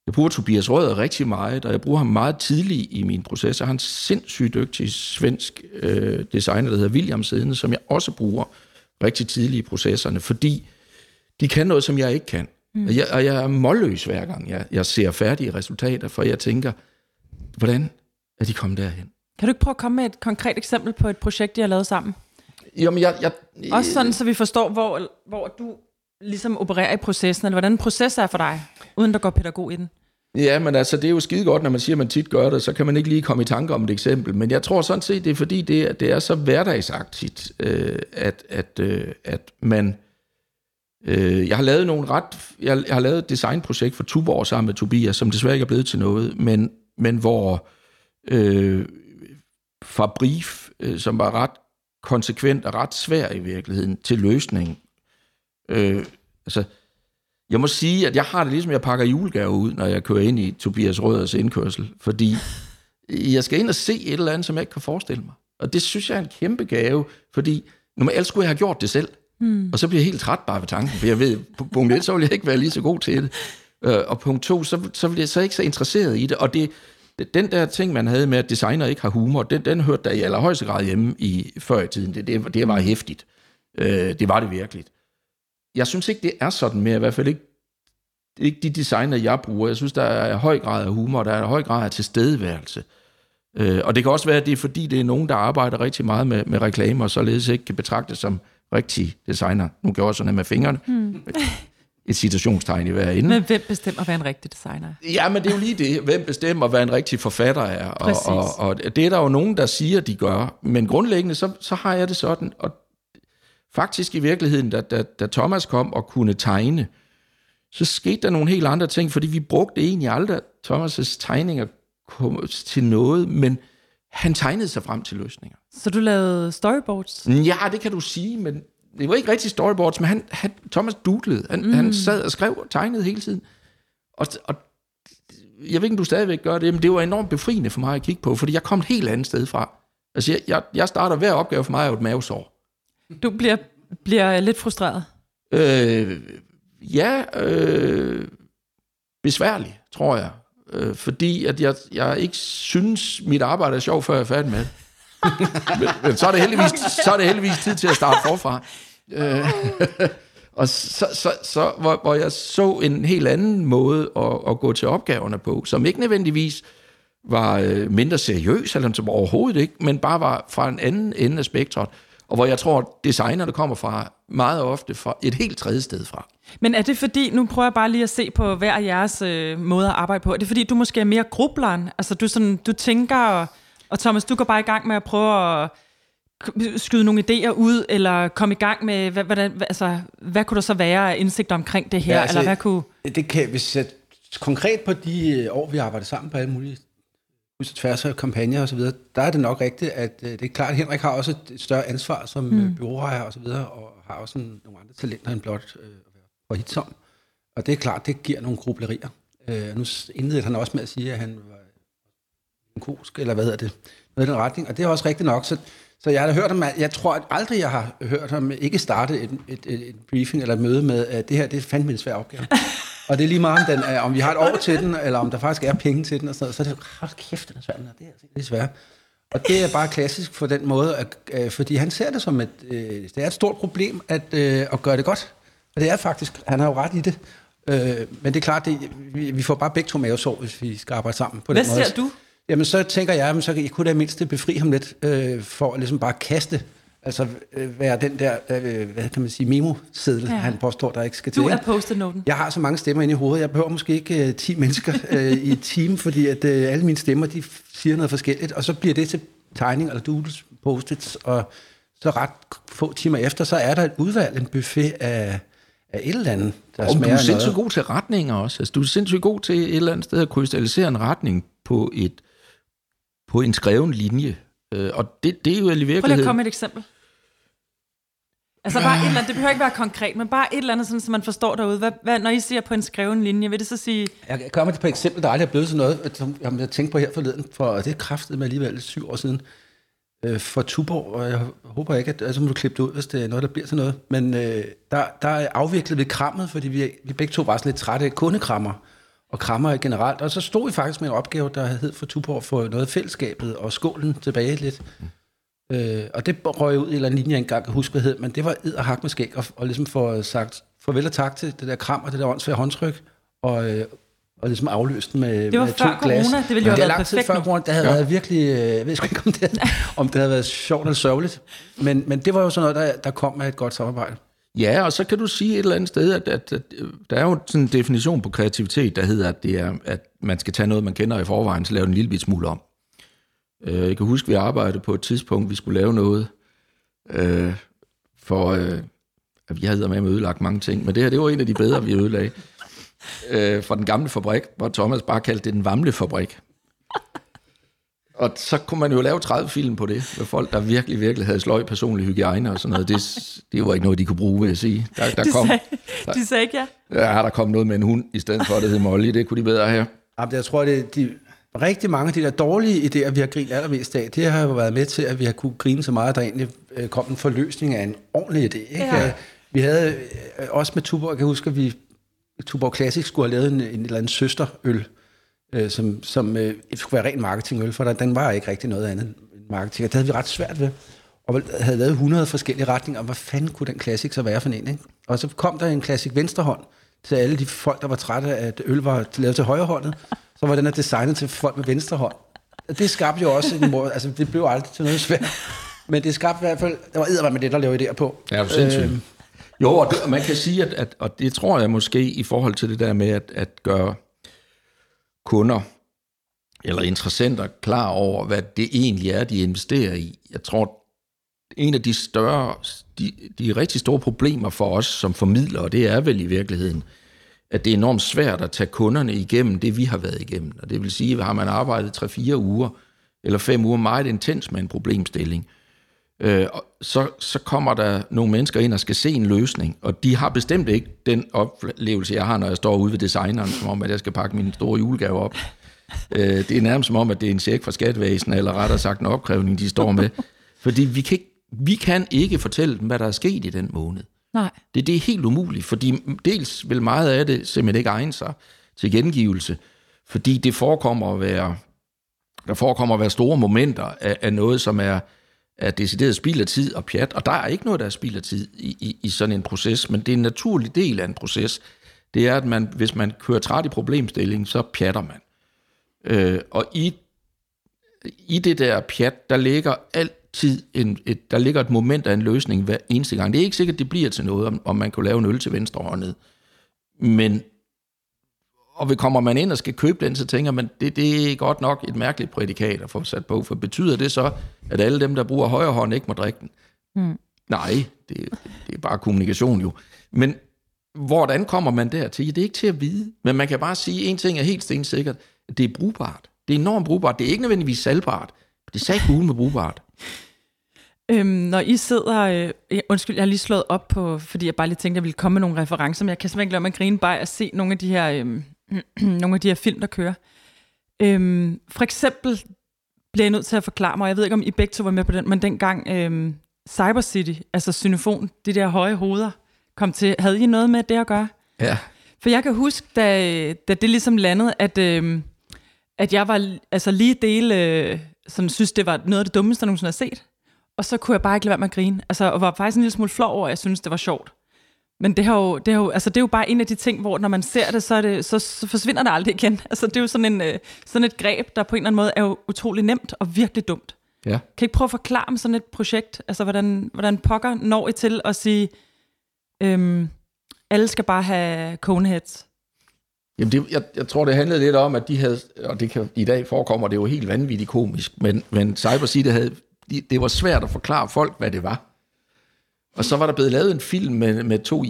Jeg bruger Tobias Røder rigtig meget, og jeg bruger ham meget tidligt i min proces. Jeg har en sindssygt dygtig svensk øh, designer, der hedder William Siddende, som jeg også bruger rigtig tidligt i processerne, fordi de kan noget, som jeg ikke kan. Mm. Og, jeg, og jeg er målløs hver gang, jeg, jeg ser færdige resultater, for jeg tænker, hvordan er de kommet derhen? Kan du ikke prøve at komme med et konkret eksempel på et projekt, I har lavet sammen? Jamen, jeg, jeg, Også sådan, så vi forstår, hvor, hvor du ligesom opererer i processen, eller hvordan en proces er for dig, uden der går pædagog i den. Ja, men altså, det er jo skide godt, når man siger, at man tit gør det, så kan man ikke lige komme i tanke om et eksempel. Men jeg tror sådan set, det er fordi, det er, det er så hverdagsagtigt, øh, at, at, øh, at man... Øh, jeg har lavet nogle ret... Jeg, jeg har lavet et designprojekt for Tuborg sammen med Tobias, som desværre ikke er blevet til noget, men, men hvor øh, Fabrief, øh, som var ret konsekvent og ret svær i virkeligheden til løsning. Øh, altså, jeg må sige, at jeg har det ligesom, jeg pakker julegaver ud, når jeg kører ind i Tobias Røders indkørsel, fordi jeg skal ind og se et eller andet, som jeg ikke kan forestille mig. Og det synes jeg er en kæmpe gave, fordi normalt skulle jeg have gjort det selv. Mm. Og så bliver jeg helt træt bare ved tanken, for jeg ved, på punkt 1, så vil jeg ikke være lige så god til det. Øh, og punkt 2, så, så vil jeg så ikke så interesseret i det. Og det- den der ting, man havde med, at designer ikke har humor, den, den hørte der i allerhøjeste grad hjemme i, før i tiden. Det, det, det var hæftigt. Øh, det var det virkelig. Jeg synes ikke, det er sådan mere, i hvert fald ikke ikke de designer, jeg bruger. Jeg synes, der er høj grad af humor, der er høj grad af tilstedeværelse. Øh, og det kan også være, at det er fordi, det er nogen, der arbejder rigtig meget med, med reklamer, og således ikke kan betragtes som rigtig designer. Nu gør jeg sådan med fingrene. Hmm. Et citationstegn i hver ende. Men hvem bestemmer, hvad en rigtig designer er? Ja, men det er jo lige det. Hvem bestemmer, hvad en rigtig forfatter er? Og, Præcis. og, og det er der jo nogen, der siger, de gør. Men grundlæggende, så, så har jeg det sådan. Og faktisk i virkeligheden, da, da, da Thomas kom og kunne tegne, så skete der nogle helt andre ting, fordi vi brugte egentlig aldrig Thomas' tegninger til noget, men han tegnede sig frem til løsninger. Så du lavede storyboards? Ja, det kan du sige, men det var ikke rigtig storyboards, men han, han, Thomas doodlede. Han, mm. han sad og skrev og tegnede hele tiden. Og, og jeg ved ikke, om du stadigvæk gør det, men det var enormt befriende for mig at kigge på, fordi jeg kom et helt andet sted fra. Altså, jeg, jeg, jeg starter hver opgave for mig jo et mavesår. Du bliver, bliver lidt frustreret. Øh, ja, øh, besværlig, tror jeg. Øh, fordi at jeg, jeg ikke synes, mit arbejde er sjovt, før jeg er færdig med det. men, men så, er det heldigvis, så er det heldigvis tid til at starte forfra. Øh, og så, så, så hvor, hvor jeg så en helt anden måde at, at gå til opgaverne på, som ikke nødvendigvis var øh, mindre seriøs, eller som overhovedet ikke, men bare var fra en anden ende af spektret, og hvor jeg tror, at designerne kommer fra meget ofte fra et helt tredje sted fra. Men er det fordi, nu prøver jeg bare lige at se på hver jeres øh, måde at arbejde på, er det fordi, du måske er mere grubleren? Altså du, sådan, du tænker, og, Thomas, du går bare i gang med at prøve at skyde nogle idéer ud, eller komme i gang med, hvad, hvordan, altså, hvad kunne der så være af indsigt omkring det her, ja, altså, eller hvad kunne... Det kan, hvis jeg konkret på de øh, år, vi har arbejdet sammen på alle mulige kryds og tværs af kampagner videre, der er det nok rigtigt, at øh, det er klart, at Henrik har også et større ansvar som mm. byråejer og så videre, og har også nogle andre talenter end blot øh, at være for hitsom. Og det er klart, det giver nogle grublerier. Øh, nu indledte han også med at sige, at han var kosk, eller hvad hedder det, noget i den retning, og det er også rigtigt nok, så, så jeg har hørt ham, jeg tror at aldrig, jeg har hørt ham ikke starte et, et, et, et briefing eller et møde med, at det her, det er fandme en svær opgave. og det er lige meget, om, den er, om vi har et år til den, eller om der faktisk er penge til den, og sådan noget, så er det, hold kæft, den er svær, den er, det er altså det er svært. Og det er bare klassisk for den måde, at, øh, fordi han ser det som et, øh, det er et stort problem at, øh, at gøre det godt. Og det er faktisk, han har jo ret i det. Øh, men det er klart, det, vi, vi får bare begge to mavesår, hvis vi skal arbejde sammen på Hvad den måde. ser du? Jamen, så tænker jeg, at så jeg kunne da mindst befri ham lidt, øh, for at ligesom bare kaste, altså øh, være den der, øh, hvad kan man sige, memo-seddel, Ja. han påstår, der ikke skal til. Du er ikke? post-it-noten. Jeg har så mange stemmer inde i hovedet. Jeg behøver måske ikke øh, 10 mennesker øh, i et team, fordi at øh, alle mine stemmer, de siger noget forskelligt, og så bliver det til tegning eller doodles, post-its, og så ret få timer efter, så er der et udvalg, en buffet af, af et eller andet, der Og du er sindssygt god til retninger også. Altså, du er sindssygt god til et eller andet sted at krystallisere en retning på, et, på en skreven linje. Øh, og det, det er jo i Prøv lige at virkeligheden... komme et eksempel. Altså bare et eller andet, det behøver ikke være konkret, men bare et eller andet, sådan, så man forstår derude. Hvad, hvad, når I siger på en skreven linje, vil det så sige, Jeg kan komme på et eksempel, der aldrig er blevet til noget, som jeg, jeg tænkte på her forleden, for det kraftet med alligevel syv år siden, øh, for Tuborg, og jeg håber ikke, at altså må du klippe det ud, hvis det er noget, der bliver til noget. Men øh, der, der er afviklet ved krammet, fordi vi, vi begge to var sådan lidt trætte af kundekrammer, og krammer generelt. Og så stod vi faktisk med en opgave, der hed for Tuborg for noget af fællesskabet og skålen tilbage lidt. Øh, og det røg ud i en eller anden linje, jeg engang kan huske, hvad hed, men det var ed og hak med skæg, og, og ligesom få sagt farvel og tak til det der kram og det der åndsvære håndtryk, og, øh, og ligesom afløst den med, Det var med før to glas. corona, det ville jo det have været perfekt før corona, det havde ja. været virkelig, øh, jeg ved sgu ikke, om det, om det havde været sjovt eller sørgeligt, men, men det var jo sådan noget, der, der kom med et godt samarbejde. Ja, og så kan du sige et eller andet sted, at, at, at øh, der er jo sådan en definition på kreativitet, der hedder, at, det er, at man skal tage noget, man kender i forvejen, så lave den en lille bit smule om. Øh, Jeg kan huske, at vi arbejdede på et tidspunkt, vi skulle lave noget, øh, for øh, at vi havde med at ødelagt mange ting, men det her, det var en af de bedre, vi ødelagde. Øh, fra den gamle fabrik, hvor Thomas bare kaldte det den vamle fabrik. Og så kunne man jo lave 30 film på det, med folk, der virkelig, virkelig havde sløj personlig hygiejne og sådan noget. Det, det var ikke noget, de kunne bruge, vil jeg sige. Der, der de, kom, sagde, de sagde ikke ja. ja, der kom noget med en hund, i stedet for, at det hed Molly. Det kunne de bedre have. Jamen, jeg tror, det de, rigtig mange af de der dårlige idéer, vi har grinet allermest af, det har jo været med til, at vi har kunne grine så meget, at der egentlig øh, kom en forløsning af en ordentlig idé. Ikke? Ja. Vi havde øh, også med Tuborg, jeg kan huske, at vi Tuborg Classic skulle have lavet en, en eller anden søsterøl, øh, som, som øh, skulle være ren marketingøl, for der, den var ikke rigtig noget andet end marketing, og det havde vi ret svært ved. Og havde lavet 100 forskellige retninger, og hvad fanden kunne den Classic så være for en? Ikke? Og så kom der en Classic venstrehånd til alle de folk, der var trætte af, at øl var lavet til højrehåndet. Så var den her designet til folk med venstre hånd. Det skabte jo også en måde, altså det blev aldrig til noget svært. Men det skabte i hvert fald, der var eddermame med det, der lavede idéer på. Ja, du sindssygt. Øhm, Jo, og, det, og man kan sige, at, at, og det tror jeg måske i forhold til det der med at, at gøre kunder eller interessenter klar over, hvad det egentlig er, de investerer i. Jeg tror, en af de større, de, de rigtig store problemer for os som formidlere, det er vel i virkeligheden, at det er enormt svært at tage kunderne igennem det, vi har været igennem. Og det vil sige, at har man arbejdet 3-4 uger eller 5 uger meget intens med en problemstilling, øh, så, så kommer der nogle mennesker ind og skal se en løsning, og de har bestemt ikke den oplevelse, jeg har, når jeg står ude ved designeren, som om, at jeg skal pakke min store julegave op. Øh, det er nærmest som om, at det er en check fra skattevæsen, eller rettere sagt en opkrævning, de står med. Fordi vi kan, ikke, vi kan ikke fortælle dem, hvad der er sket i den måned. Nej. Det, det er helt umuligt, fordi dels vil meget af det simpelthen ikke egne sig til gengivelse, fordi det forekommer at være, der forekommer at være store momenter af, af noget, som er, er decideret spild af tid og pjat, og der er ikke noget, der er spild af tid i, i, i sådan en proces, men det er en naturlig del af en proces. Det er, at man, hvis man kører træt i problemstillingen, så pjatter man. Øh, og i, i det der pjat, der ligger altid en, et, der ligger et moment af en løsning hver eneste gang. Det er ikke sikkert, det bliver til noget, om, om man kunne lave en øl til venstre venstrehåndet. Men og vi kommer man ind og skal købe den, så tænker man, det, det er godt nok et mærkeligt prædikat at få sat på, for betyder det så, at alle dem, der bruger højre hånd, ikke må drikke den? Mm. Nej, det, det er bare kommunikation jo. Men hvordan kommer man dertil? Det er ikke til at vide, men man kan bare sige, en ting er helt stensikkert, at det er brugbart. Det er enormt brugbart. Det er ikke nødvendigvis salgbart. Det er sagt med brugbart. Øhm, når I sidder... Øh, undskyld, jeg har lige slået op på... Fordi jeg bare lige tænkte, at jeg ville komme med nogle referencer, men jeg kan simpelthen ikke lade mig grine bare at se nogle af de her, øh, nogle af de her film, der kører. Øhm, for eksempel bliver jeg nødt til at forklare mig, jeg ved ikke, om I begge to var med på den, men dengang øh, Cyber City, altså Synofon, de der høje hoveder, kom til, havde I noget med det at gøre? Ja. For jeg kan huske, da, da det ligesom landede, at, øh, at jeg var altså lige dele, øh, sådan synes, det var noget af det dummeste, jeg nogensinde har set. Og så kunne jeg bare ikke lade være med at grine. Altså, og var faktisk en lille smule flov over, at jeg synes, det var sjovt. Men det, har jo, det, har jo, altså, det er jo bare en af de ting, hvor når man ser det, så, er det, så, så forsvinder det aldrig igen. Altså, det er jo sådan, en, øh, sådan et greb, der på en eller anden måde er jo utrolig nemt og virkelig dumt. Ja. Kan I ikke prøve at forklare om sådan et projekt? Altså, hvordan, hvordan pokker når I til at sige, øhm, alle skal bare have coneheads? Jamen, det, jeg, jeg tror, det handlede lidt om, at de havde, og det kan, i dag forekommer det jo helt vanvittigt komisk, men, men Cyber City havde, de, det var svært at forklare folk, hvad det var. Og så var der blevet lavet en film med, med to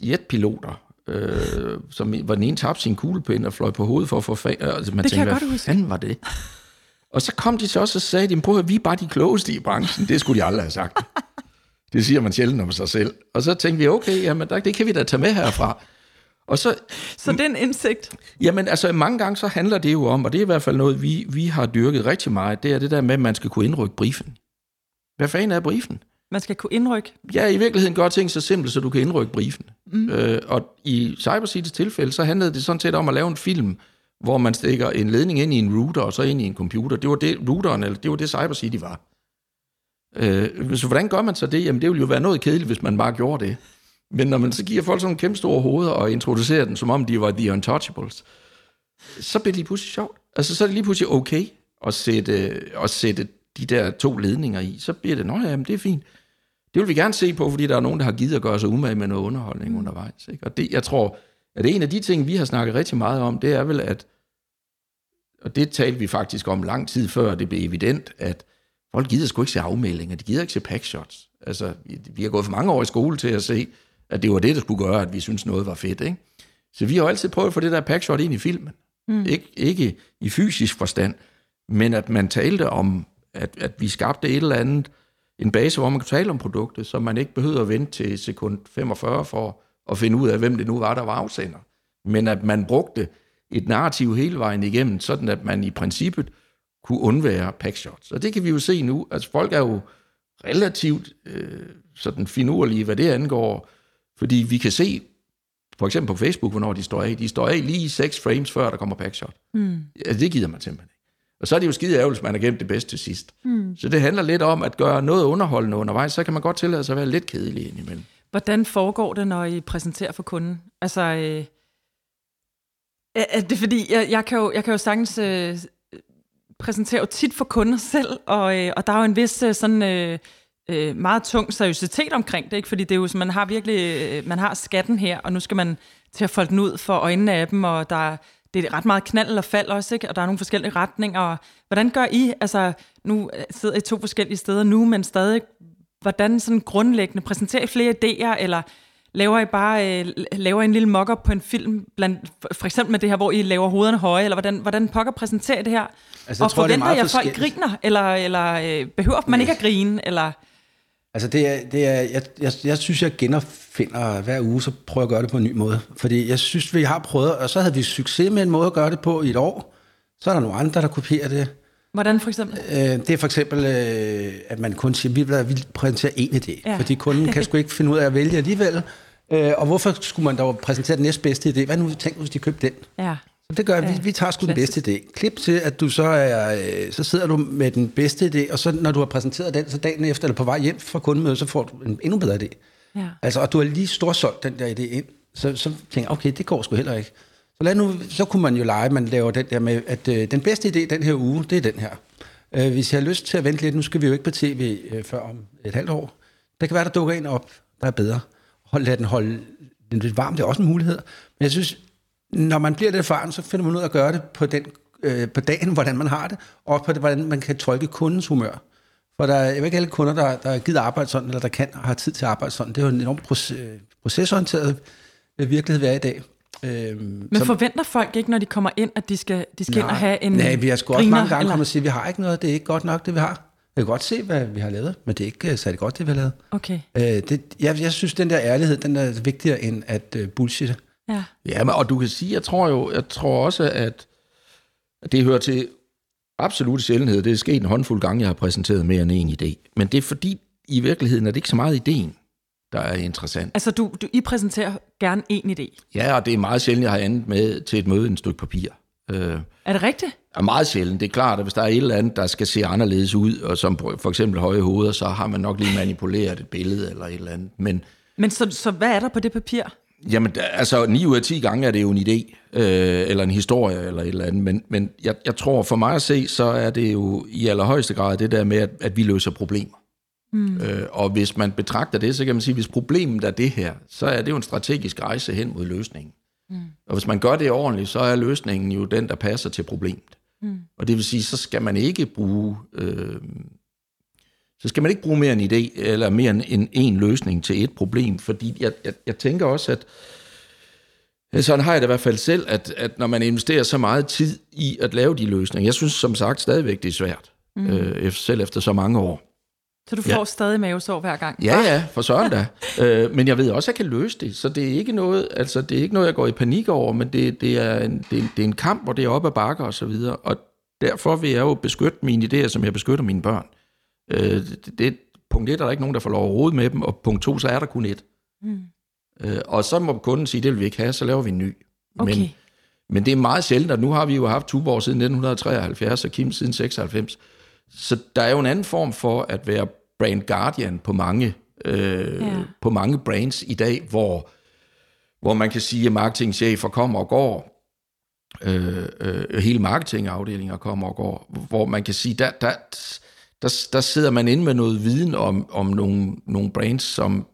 jetpiloter, øh, som var den ene tabte sin kuglepind og fløj på hovedet for at få fag. Altså, man det tænkte, hvad fanden var det? Og så kom de til os og sagde, de, prøv at vi er bare de klogeste i branchen. Det skulle de aldrig have sagt. Det siger man sjældent om sig selv. Og så tænkte vi, okay, jamen, det kan vi da tage med herfra. Og så, så det er en indsigt? Jamen, altså mange gange så handler det jo om, og det er i hvert fald noget, vi, vi har dyrket rigtig meget, det er det der med, at man skal kunne indrykke briefen. Hvad fanden er briefen? Man skal kunne indrykke? Ja, i virkeligheden gør ting så simpelt, så du kan indrykke briefen. Mm. Øh, og i CyberCitys tilfælde, så handlede det sådan set om at lave en film, hvor man stikker en ledning ind i en router, og så ind i en computer. Det var det, routeren, eller det var det CyberCity var. Øh, så hvordan gør man så det? Jamen, det ville jo være noget kedeligt, hvis man bare gjorde det. Men når man så giver folk sådan nogle kæmpe store hoveder og introducerer dem, som om de var The Untouchables, så bliver det lige pludselig sjovt. Altså, så er det lige pludselig okay at sætte, at sætte de der to ledninger i. Så bliver det, nå ja, men det er fint. Det vil vi gerne se på, fordi der er nogen, der har givet at gøre sig umage med noget underholdning mm. undervejs. Ikke? Og det, jeg tror, at en af de ting, vi har snakket rigtig meget om, det er vel, at, og det talte vi faktisk om lang tid før det blev evident, at folk gider sgu ikke se afmeldinger, de gider ikke se packshots. Altså, vi har gået for mange år i skole til at se, at det var det, der skulle gøre, at vi synes noget var fedt. Ikke? Så vi har jo altid prøvet at få det der packshot ind i filmen. Mm. Ik- ikke i fysisk forstand, men at man talte om, at, at vi skabte et eller andet, en base, hvor man kan tale om produktet, så man ikke behøver at vente til sekund 45 for at finde ud af, hvem det nu var, der var afsender. Men at man brugte et narrativ hele vejen igennem, sådan at man i princippet kunne undvære packshots. Og det kan vi jo se nu. Altså folk er jo relativt øh, sådan finurlige, hvad det angår, fordi vi kan se, for eksempel på Facebook, hvornår de står af. De står af lige 6 frames, før der kommer packshot. Mm. Altså, det gider man simpelthen. Og så er det jo skide ærgerligt, hvis man har gemt det bedste til sidst. Mm. Så det handler lidt om at gøre noget underholdende undervejs, så kan man godt tillade sig at være lidt kedelig indimellem. Hvordan foregår det, når I præsenterer for kunden? Altså, øh, er det fordi, jeg, jeg, kan jo, jeg kan jo sagtens øh, præsentere jo tit for kunder selv, og, øh, og der er jo en vis øh, sådan... Øh, øh, meget tung seriøsitet omkring det, ikke? fordi det er jo, man har virkelig, øh, man har skatten her, og nu skal man til at folde den ud for øjnene af dem, og der, det er ret meget knald eller fald også, ikke? og der er nogle forskellige retninger. Hvordan gør I, altså nu sidder I to forskellige steder nu, men stadig, hvordan sådan grundlæggende præsenterer I flere idéer, eller laver I bare øh, laver I en lille mock på en film, blandt, for eksempel med det her, hvor I laver hovederne høje, eller hvordan, hvordan pokker præsenterer I det her? Altså, og tror, forventer jeg, at folk griner, eller, eller øh, behøver man ikke at grine, eller... Altså det er, det er jeg, jeg, jeg synes, jeg genopfinder hver uge, så prøver jeg at gøre det på en ny måde. Fordi jeg synes, vi har prøvet, og så havde vi succes med en måde at gøre det på i et år. Så er der nogle andre, der kopierer det. Hvordan for eksempel? Øh, det er for eksempel, øh, at man kun siger, vi vil, vi præsentere en idé. Ja. Fordi kunden kan sgu ikke finde ud af at vælge alligevel. Øh, og hvorfor skulle man dog præsentere den næstbedste idé? Hvad nu tænk, hvis de købte den? Ja. Så det gør, vi, vi tager sgu den bedste idé. Klip til, at du så er, øh, så sidder du med den bedste idé, og så når du har præsenteret den, så dagen efter, eller på vej hjem fra kundemødet, så får du en endnu bedre idé. Ja. Altså, og du har lige storsolgt den der idé ind, så, så tænker jeg, okay, det går sgu heller ikke. Så, lad nu, så kunne man jo lege, man laver den der med, at øh, den bedste idé den her uge, det er den her. Øh, hvis jeg har lyst til at vente lidt, nu skal vi jo ikke på tv øh, før om et halvt år. Det kan være, der dukker en op, der er bedre. Hold, lad den holde den lidt varm, det er også en mulighed. Men jeg synes, når man bliver lidt erfaren, så finder man ud af at gøre det på, den, øh, på dagen, hvordan man har det, og på det, hvordan man kan tolke kundens humør. For der er jo ikke alle kunder, der, der gider arbejde sådan, eller der kan og har tid til at arbejde sådan. Det er jo en enormt proces, procesorienteret virkelighed, vi er i dag. Øhm, Men som, forventer folk ikke, når de kommer ind, at de skal, de skal nej, ind og have en Nej, vi har sgu også mange gange eller? kommet og sige, at vi har ikke noget, det er ikke godt nok, det vi har. Jeg kan godt se, hvad vi har lavet, men det er ikke uh, særlig godt, det vi har lavet. Okay, Øh, det, jeg, jeg synes, den der ærlighed, den er vigtigere end at uh, bullshit. Ja. Ja, men, og du kan sige, jeg tror jo, jeg tror også, at det hører til absolut sjældenhed. Det er sket en håndfuld gange, jeg har præsenteret mere end en idé. Men det er fordi, i virkeligheden er det ikke så meget ideen, der er interessant. Altså, du, du, I præsenterer gerne en idé. Ja, og det er meget sjældent, jeg har andet med til et møde et stykke papir. Øh, Er det rigtigt? er meget sjældent. Det er klart, at hvis der er et eller andet, der skal se anderledes ud, og som for eksempel høje hoveder, så har man nok lige manipuleret et billede eller et eller andet. Men Men så, så hvad er der på det papir? Jamen, altså 9 ud af 10 gange er det jo en idé, øh, eller en historie, eller et eller andet. Men, men jeg, jeg tror, for mig at se, så er det jo i allerhøjeste grad det der med, at, at vi løser problemer. Mm. Øh, og hvis man betragter det, så kan man sige, at hvis problemet er det her, så er det jo en strategisk rejse hen mod løsningen. Mm. Og hvis man gør det ordentligt, så er løsningen jo den, der passer til problemet. Mm. Og det vil sige, så skal man ikke bruge... Øh, så skal man ikke bruge mere en idé, eller mere end en, en løsning til et problem, fordi jeg, jeg, jeg tænker også, at sådan har jeg det i hvert fald selv, at, at når man investerer så meget tid i at lave de løsninger, jeg synes som sagt stadigvæk, det er svært, mm. øh, selv efter så mange år. Så du får ja. stadig mavesår hver gang? Ja, ja, for søren da. øh, men jeg ved også, at jeg kan løse det, så det er ikke noget, altså, det er ikke noget jeg går i panik over, men det, det, er, en, det, er, en, det er en kamp, hvor det er op ad bakker og så videre, og derfor vil jeg jo beskytte mine idéer, som jeg beskytter mine børn. Øh, det, det, punkt et er der ikke nogen, der får lov at rode med dem, og punkt to, så er der kun et. Mm. Øh, og så må kunden sige, det vil vi ikke have, så laver vi en ny. Okay. Men, men det er meget sjældent, og nu har vi jo haft Tuborg siden 1973, og Kim siden 96. Så der er jo en anden form for at være brand guardian på mange, øh, Ja. ja. på mange brands i dag, hvor, hvor man kan sige, at marketingchefer kommer og går, øh, øh, hele marketingafdelinger kommer og går, hvor man kan sige, der, der, der, der sidder man inde med noget viden om, om nogle, nogle brands, som,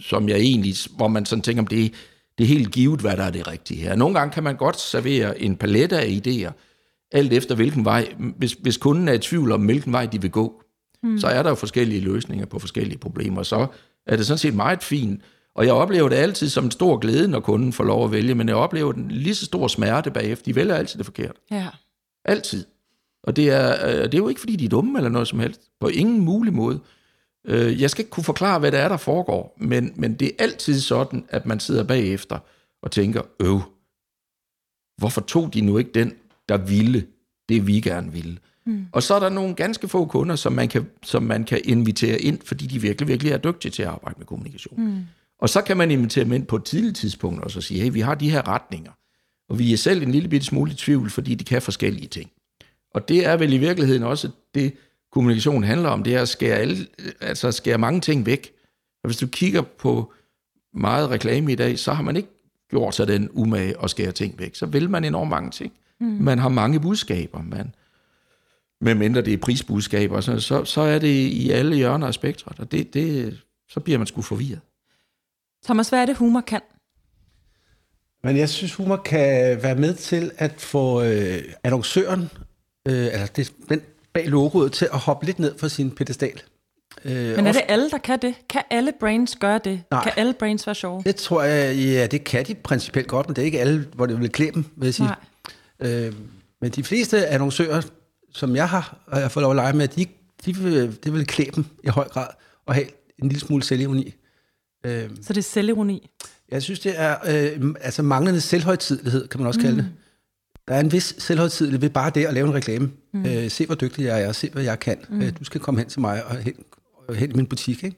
som jeg egentlig, hvor man sådan tænker, om det, det er helt givet, hvad der er det rigtige her. Nogle gange kan man godt servere en palet af idéer, alt efter hvilken vej, hvis, hvis kunden er i tvivl om, hvilken vej de vil gå, mm. så er der jo forskellige løsninger på forskellige problemer, så er det sådan set meget fint. Og jeg oplever det altid som en stor glæde, når kunden får lov at vælge, men jeg oplever den lige så stor smerte bagefter. De vælger altid det forkert. Ja. Altid. Og det er, øh, det er jo ikke, fordi de er dumme eller noget som helst. På ingen mulig måde. Øh, jeg skal ikke kunne forklare, hvad det er, der foregår, men, men det er altid sådan, at man sidder bagefter og tænker, øv, hvorfor tog de nu ikke den, der ville det, vi gerne ville? Mm. Og så er der nogle ganske få kunder, som man, kan, som man kan invitere ind, fordi de virkelig, virkelig er dygtige til at arbejde med kommunikation. Mm. Og så kan man invitere dem ind på et tidligt tidspunkt og så sige, hey, vi har de her retninger, og vi er selv en lille bitte smule i tvivl, fordi de kan forskellige ting. Og det er vel i virkeligheden også det, kommunikation handler om, det er at skære, alle, altså at skære mange ting væk. Og hvis du kigger på meget reklame i dag, så har man ikke gjort sig den umage at skære ting væk. Så vil man enormt mange ting. Mm. Man har mange budskaber. Man, med mindre det er prisbudskaber, så, så, så er det i alle hjørner af spektret, og det, det, så bliver man sgu forvirret. Thomas, hvad er det, humor kan? Men jeg synes, humor kan være med til at få øh, annoncøren, øh, altså det, den bag logoet, til at hoppe lidt ned fra sin pedestal. Øh, Men er det alle, der kan det? Kan alle brains gøre det? Nej. Kan alle brains være sjove? Det tror jeg, ja, det kan de principielt godt, men det er ikke alle, hvor det vil klæde dem, vil jeg sige. Nej. Øh, men de fleste annoncører, som jeg har, og jeg har fået lov at lege med, de, de vil, det vil klæde dem i høj grad, og have en lille smule selvironi. Øh, Så det er selvironi. jeg synes, det er øh, altså manglende selvhøjtidlighed, kan man også kalde det. Der er en vis selvhøjtidlighed ved bare det at lave en reklame. Mm. Øh, se, hvor dygtig jeg er, se, hvad jeg kan. Mm. Øh, du skal komme hen til mig og hen, og hen i min butik. Ikke?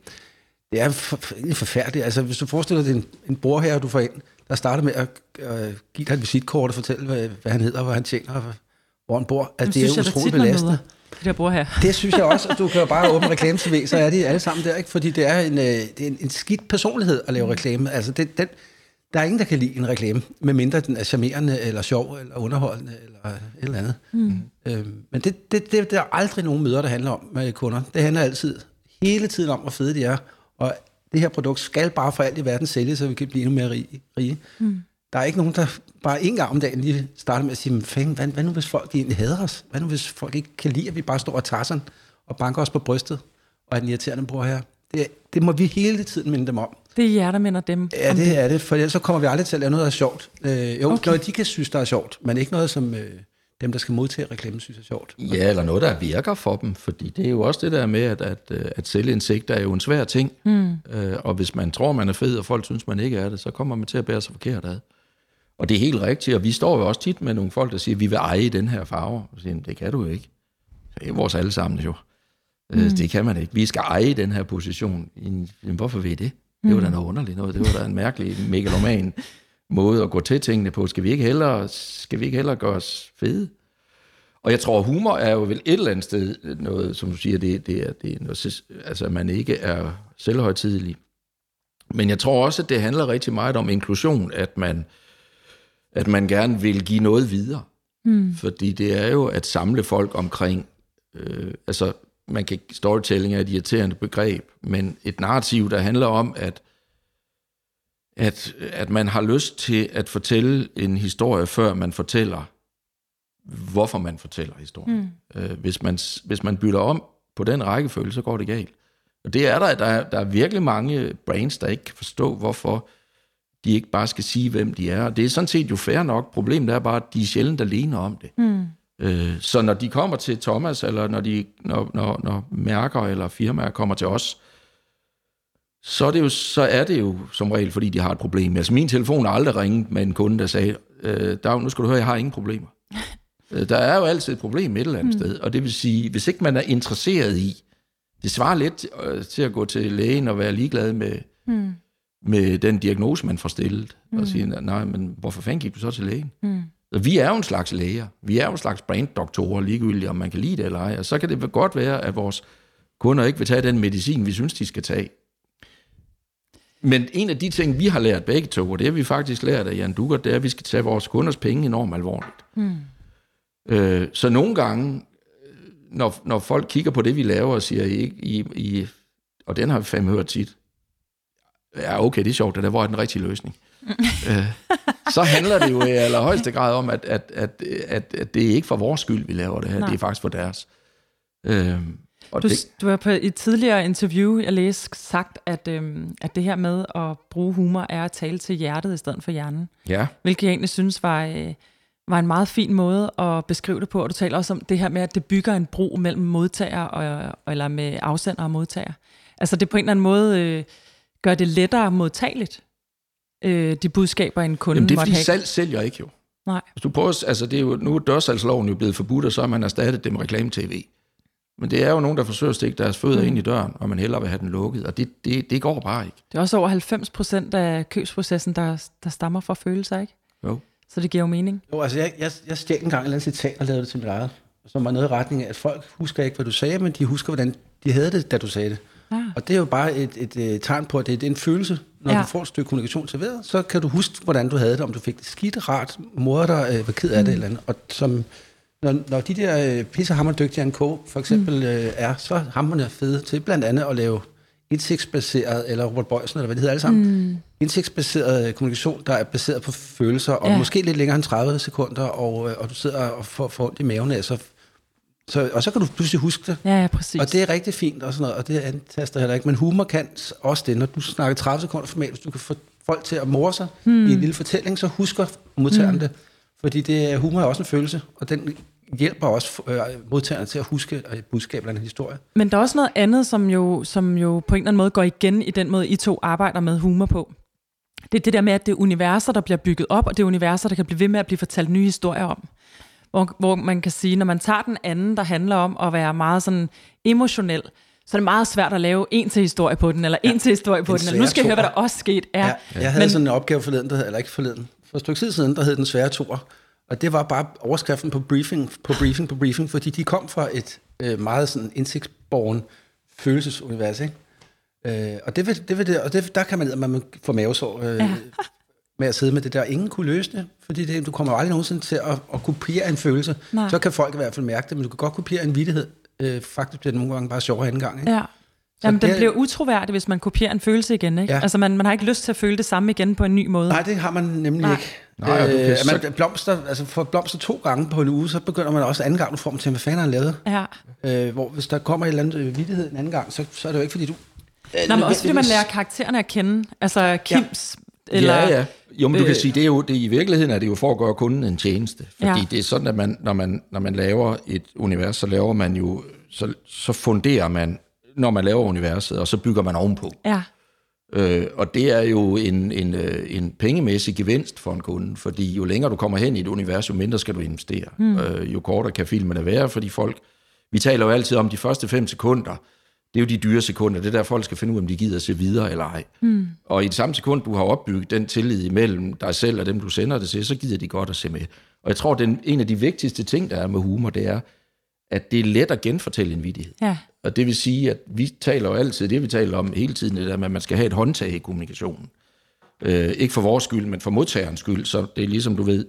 Det er for, forfærdeligt. Altså, hvis du forestiller dig en, en bror her, du får ind, der starter med at øh, give dig et visitkort og fortælle, hvad, hvad han hedder, hvad han tjener, og hvor han bor. Altså, det er jo utroligt belastende. møder. De der bruger her. Det synes jeg også, at du kan jo bare åbne reklame så er de alle sammen der, ikke? Fordi det er en, øh, det er en, en skidt personlighed at lave reklame. Altså, det, den, der er ingen, der kan lide en reklame, medmindre den er charmerende, eller sjov, eller underholdende, eller et eller andet. Mm. Øhm, men det, det, det, det er aldrig nogen møder, der handler om med kunder. Det handler altid, hele tiden om, hvor fede de er. Og det her produkt skal bare for alt i verden sælges, så vi kan blive endnu mere rige. Mm. Der er ikke nogen, der bare en gang om dagen lige starter med at sige, "Men fanden, hvad, hvad nu hvis folk egentlig hader os? Hvad nu hvis folk ikke kan lide, at vi bare står og sådan og banker os på brystet, og er den irriterende bror her? Det det, det må vi hele tiden minde dem om. Det er jer, der minder dem. Ja, om det er det, for ellers så kommer vi aldrig til at lave noget, der er sjovt. Øh, jo, Okay. noget de kan synes, der er sjovt, men ikke noget, som øh, dem, der skal modtage reklamen, synes er sjovt. Ja, eller noget, der virker for dem, fordi det er jo også det der med, at, at, øh, at selvindsigt er jo en svær ting, mm. øh, og hvis man tror, man er fed, og folk synes, man ikke er det, så kommer man til at bære sig forkert ad. Og det er helt rigtigt, og vi står jo også tit med nogle folk, der siger, vi vil eje den her farve. Og så siger, det kan du jo ikke. Det er vores allesammen jo. Mm. Det kan man ikke. Vi skal eje den her position. Jamen, Hvorfor I det? Det var da noget underligt noget. Det var da en mærkelig megaloman måde at gå til tingene på. Skal vi ikke hellere, skal vi ikke hellere gøre os fede? Og jeg tror, humor er jo vel et eller andet sted noget, som du siger, det, det er, det er noget, altså, man ikke er selvhøjtidelig. Men jeg tror også, at det handler rigtig meget om inklusion, at man, at man gerne vil give noget videre. Mm. Fordi det er jo at samle folk omkring, øh, altså man kan, storytelling er et irriterende begreb, men et narrativ, der handler om, at, at, at man har lyst til at fortælle en historie, før man fortæller, hvorfor man fortæller historien. Mm. Øh, hvis, man, hvis man bytter om på den rækkefølge, så går det galt. Og det er der, der, er- der er virkelig mange brains, der ikke kan forstå, hvorfor de ikke bare skal sige, hvem de er. Og det er sådan set jo fair nok. Problemet er bare, at de er sjældent alene om det. Mm. Øh, så når de kommer til Thomas, eller når, de, når, når, når mærker eller firmaer kommer til os, så er, det jo, så er det jo som regel, fordi de har et problem. Altså min telefon har aldrig ringet med en kunde, der sagde, øh, Dag, nu skal du høre, jeg har ingen problemer. Øh, der er jo altid et problem et eller andet mm. sted, og det vil sige, hvis ikke man er interesseret i, det svarer lidt øh, til at gå til lægen og være ligeglad med, mm. med den diagnose, man får stillet, mm. og sige, nej, men hvorfor fanden gik du så til lægen? Mm. Så vi er jo en slags læger, vi er jo en slags branddoktorer, ligegyldigt om man kan lide det eller ej, og så kan det godt være, at vores kunder ikke vil tage den medicin, vi synes, de skal tage. Men en af de ting, vi har lært begge to, og det har vi faktisk lært af Jan Dukker, det er, at vi skal tage vores kunders penge enormt alvorligt. Mm. Øh, så nogle gange, når, når folk kigger på det, vi laver, og siger, I, I, I, og den har vi fandme hørt tit, ja, okay, det er sjovt, det der, hvor er den rigtige løsning? øh, så handler det jo i allerhøjeste grad om, at, at, at, at, at det er ikke for vores skyld, vi laver det her, Nej. det er faktisk for deres. Øh, og Du, det, du har på et tidligere interview, jeg læste, sagt, at, øhm, at det her med at bruge humor er at tale til hjertet i stedet for hjernen. ja, Hvilket jeg egentlig synes var, øh, var en meget fin måde at beskrive det på. Og du taler også om det her med, at det bygger en bro mellem modtager og, eller med afsender og modtager. Altså det på en eller anden måde øh, gør det lettere modtageligt, øh, de budskaber, en kunde Jamen, det er fordi have. salg sælger ikke jo. Nej. Hvis du prøver, altså det er jo, nu er dørsalgsloven jo blevet forbudt, og så har man erstattet det med reklame-tv. Men det er jo nogen, der forsøger at stikke deres fødder mm. ind i døren, og man hellere vil have den lukket, og det, det, det går bare ikke. Det er også over 90 procent af købsprocessen, der, der stammer fra følelser, ikke? Jo. Så det giver jo mening. Jo, altså jeg, jeg, jeg stjal en gang et eller andet citat og lavede det til mit eget, som var noget i retning af, at folk husker ikke, hvad du sagde, men de husker, hvordan de havde det, da du sagde det. Ah. Og det er jo bare et, et, et tegn på, at det er en følelse. Når Ja. du får et stykke kommunikation serveret, så kan du huske, hvordan du havde det, om du fik det skidt, rart, mor der øh, var ked af det eller andet. Og som, når, når de der øh, pissehammer dygtige NK for eksempel øh, er, så er hammerne fede til blandt andet at lave indsigtsbaseret, eller Robert Bøjsen, eller hvad det hedder alle sammen, mm. indsigtsbaseret øh, kommunikation, der er baseret på følelser, og Ja. ja. måske lidt længere end 30 sekunder, og, øh, og du sidder og får, får ondt i maven af, så, så, og så kan du pludselig huske det. Ja, ja, præcis. Og det er rigtig fint og sådan noget, og det antaster heller ikke. Men humor kan også det, når du snakker 30 sekunder format, hvis du kan få folk til at more sig hmm. i en lille fortælling, så husker modtageren hmm. det. Fordi det, er- humor er også en følelse, og den hjælper også øh, modtageren til at huske øh, budskabet eller en historie. Men der er også noget andet, som jo, som jo på en eller anden måde går igen i den måde, I to arbejder med humor på. Det er det der med, at det er universer, der bliver bygget op, og det er universer, der kan blive ved med at blive fortalt nye historier om. Hvor, hvor man kan sige, når man tager den anden, der handler om at være meget sådan emotionel, så er det meget svært at lave en til historie på den, eller en til historie på En den, eller nu skal jeg høre, hvad der også skete. Ja, Ja, jeg havde Men, sådan en opgave forleden, der, hed- eller ikke forleden, for et stykke tid siden, der hed den svære toer. Og det var bare overskriften på briefing, på briefing, på briefing, fordi de kom fra et øh, meget sådan indsigtsborgen følelsesunivers, ikke? Øh, og det, vil, det, vil det, og det, der kan man, man få mavesår øh, ja. Med at sidde med det der. Ingen kunne løse det, fordi det, du kommer jo aldrig nogensinde til at, at kopiere en følelse. Nej. Så kan folk i hvert fald mærke det, men du kan godt kopiere en vittighed. Øh, faktisk bliver det nogle gange bare sjovere anden gang. Ikke? Ja. Jamen, det den er- bliver utroværdig, hvis man kopierer en følelse igen. Ikke? Ja. Altså, man, man har ikke lyst til at føle det samme igen på en ny måde. Nej, det har man nemlig Nej. ikke. Nej, og du kan øh, så- man, blomster, altså for blomster to gange på en uge, så begynder man også anden gang, du får dem til, hvad fanden har lavet? Ja. Øh, hvor hvis der kommer et eller andet øh, vittighed en anden gang, så, så er det jo ikke, fordi du Nå, men også fordi man lærer karaktererne at kende. Altså Kims... Ja. Eller, ja, ja. Jo, men du kan sige, det er jo, det, i virkeligheden er det jo for at gøre kunden en tjeneste. Fordi ja. det er sådan, at man, når, man, når man laver et univers, så laver man jo, så, så funderer man, når man laver universet, og så bygger man ovenpå. Ja. Øh, og det er jo en, en, øh, en pengemæssig gevinst for en kunde, fordi jo længere du kommer hen i et univers, jo mindre skal du investere. Mm. Øh, jo kortere kan filmene være, fordi folk... Vi taler jo altid om de første fem sekunder, det er jo de dyre sekunder. Det er der, folk skal finde ud af, om de gider at se videre eller ej. Mm. Og i det samme sekund, du har opbygget den tillid imellem dig selv og dem, du sender det til, så gider de godt at se med. Og jeg tror, at en af de vigtigste ting, der er med humor, det er, at det er let at genfortælle en vidighed. Ja. Og det vil sige, at vi taler jo altid, det vi taler om hele tiden, det der med, at man skal have et håndtag i kommunikationen. Øh, ikke for vores skyld, men for modtagerens skyld. Så det er ligesom, du ved,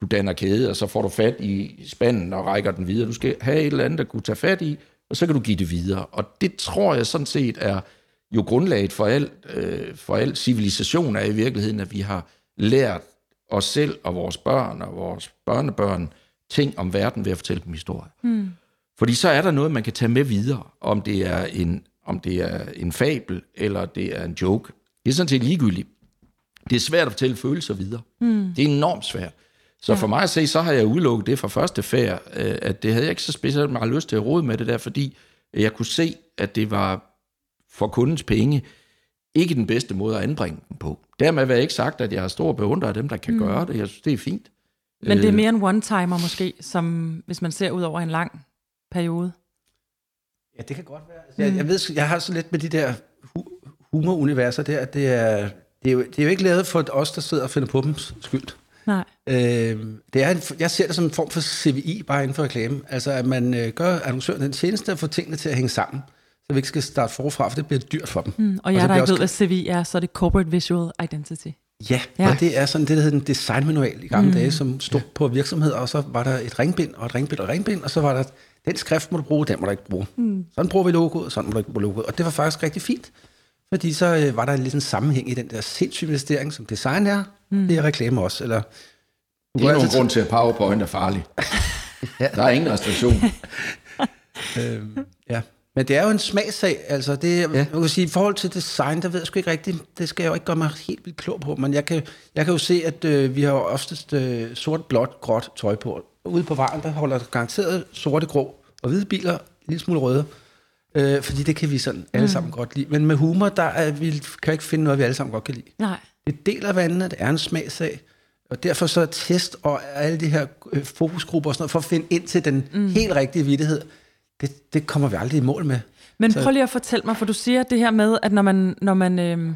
du danner kæde, og så får du fat i spanden og rækker den videre. Du skal have et eller andet, der kunne tage fat i, og så kan du give det videre. Og det tror jeg sådan set er jo grundlaget for al, øh, for al civilisation er i virkeligheden, at vi har lært os selv og vores børn og vores børnebørn ting om verden ved at fortælle dem historie. Mm. Fordi så er der noget, man kan tage med videre, om det er en, om det er en fabel, eller det er en joke. Det er sådan set ligegyldigt. Det er svært at fortælle følelser videre. Mm. Det er enormt svært. Så ja. for mig at se, så har jeg udelukket det fra første færd, øh, at det havde jeg ikke så specielt meget lyst til at rode med det der, fordi jeg kunne se, at det var for kundens penge ikke den bedste måde at anbringe dem på. Dermed jeg ikke sagt, at jeg har stor beundring af dem, der kan mm. gøre det. Jeg synes, det er fint. Men det er øh. mere en one-timer måske, som hvis man ser ud over en lang periode? Ja, det kan godt være. Altså, jeg, jeg ved, jeg har så lidt med de der hu- humoruniverser der, at det er, det, er jo, det er jo ikke lavet for os, der sidder og finder på dem skyld. Nej. Øh, det er en, jeg ser det som en form for CVI, bare inden for reklame. Altså, at man øh, gør annoncøren den tjeneste at få tingene til at hænge sammen, så vi ikke skal starte forfra, for det bliver dyrt for dem. Mm, og jeg og der ikke ved, hvad CVI er, så er det Corporate Visual Identity. Ja, ja, og det er sådan det, der hedder en designmanual i gamle mm. dage, som stod ja. på virksomheder, og så var der et ringbind, og et ringbind, og et ringbind, og så var der, den skrift må du bruge, den må du ikke bruge. Mm. Sådan bruger vi logoet, sådan må du ikke bruge logoet. Og det var faktisk rigtig fint, fordi så øh, var der en lille sammenhæng i den der sindssyge investering, som design er, mm. det er reklame også, eller det er nogen grund til, at PowerPoint er farlig. ja. Der er ingen restriktion. øhm, ja. Men det er jo en smagssag, altså det, ja. man kan sige, i forhold til design, der ved jeg sgu ikke rigtigt, det skal jeg jo ikke gøre mig helt vildt klog på, men jeg kan, jeg kan jo se, at øh, vi har oftest øh, sort, blåt, gråt tøj på. Ude på vejen, der holder garanteret sorte, grå og hvide biler, en lille smule røde, øh, fordi det kan vi sådan alle mm. sammen godt lide. Men med humor, der er, vi kan ikke finde noget, vi alle sammen godt kan lide. Nej. Det deler vandene, det er en smagssag, og derfor så test og alle de her øh, fokusgrupper og sådan noget, for at finde ind til den mm. helt rigtige vittighed, det, det kommer vi aldrig i mål med. Men så. prøv lige at fortælle mig, for du siger det her med, at når man, når man øh,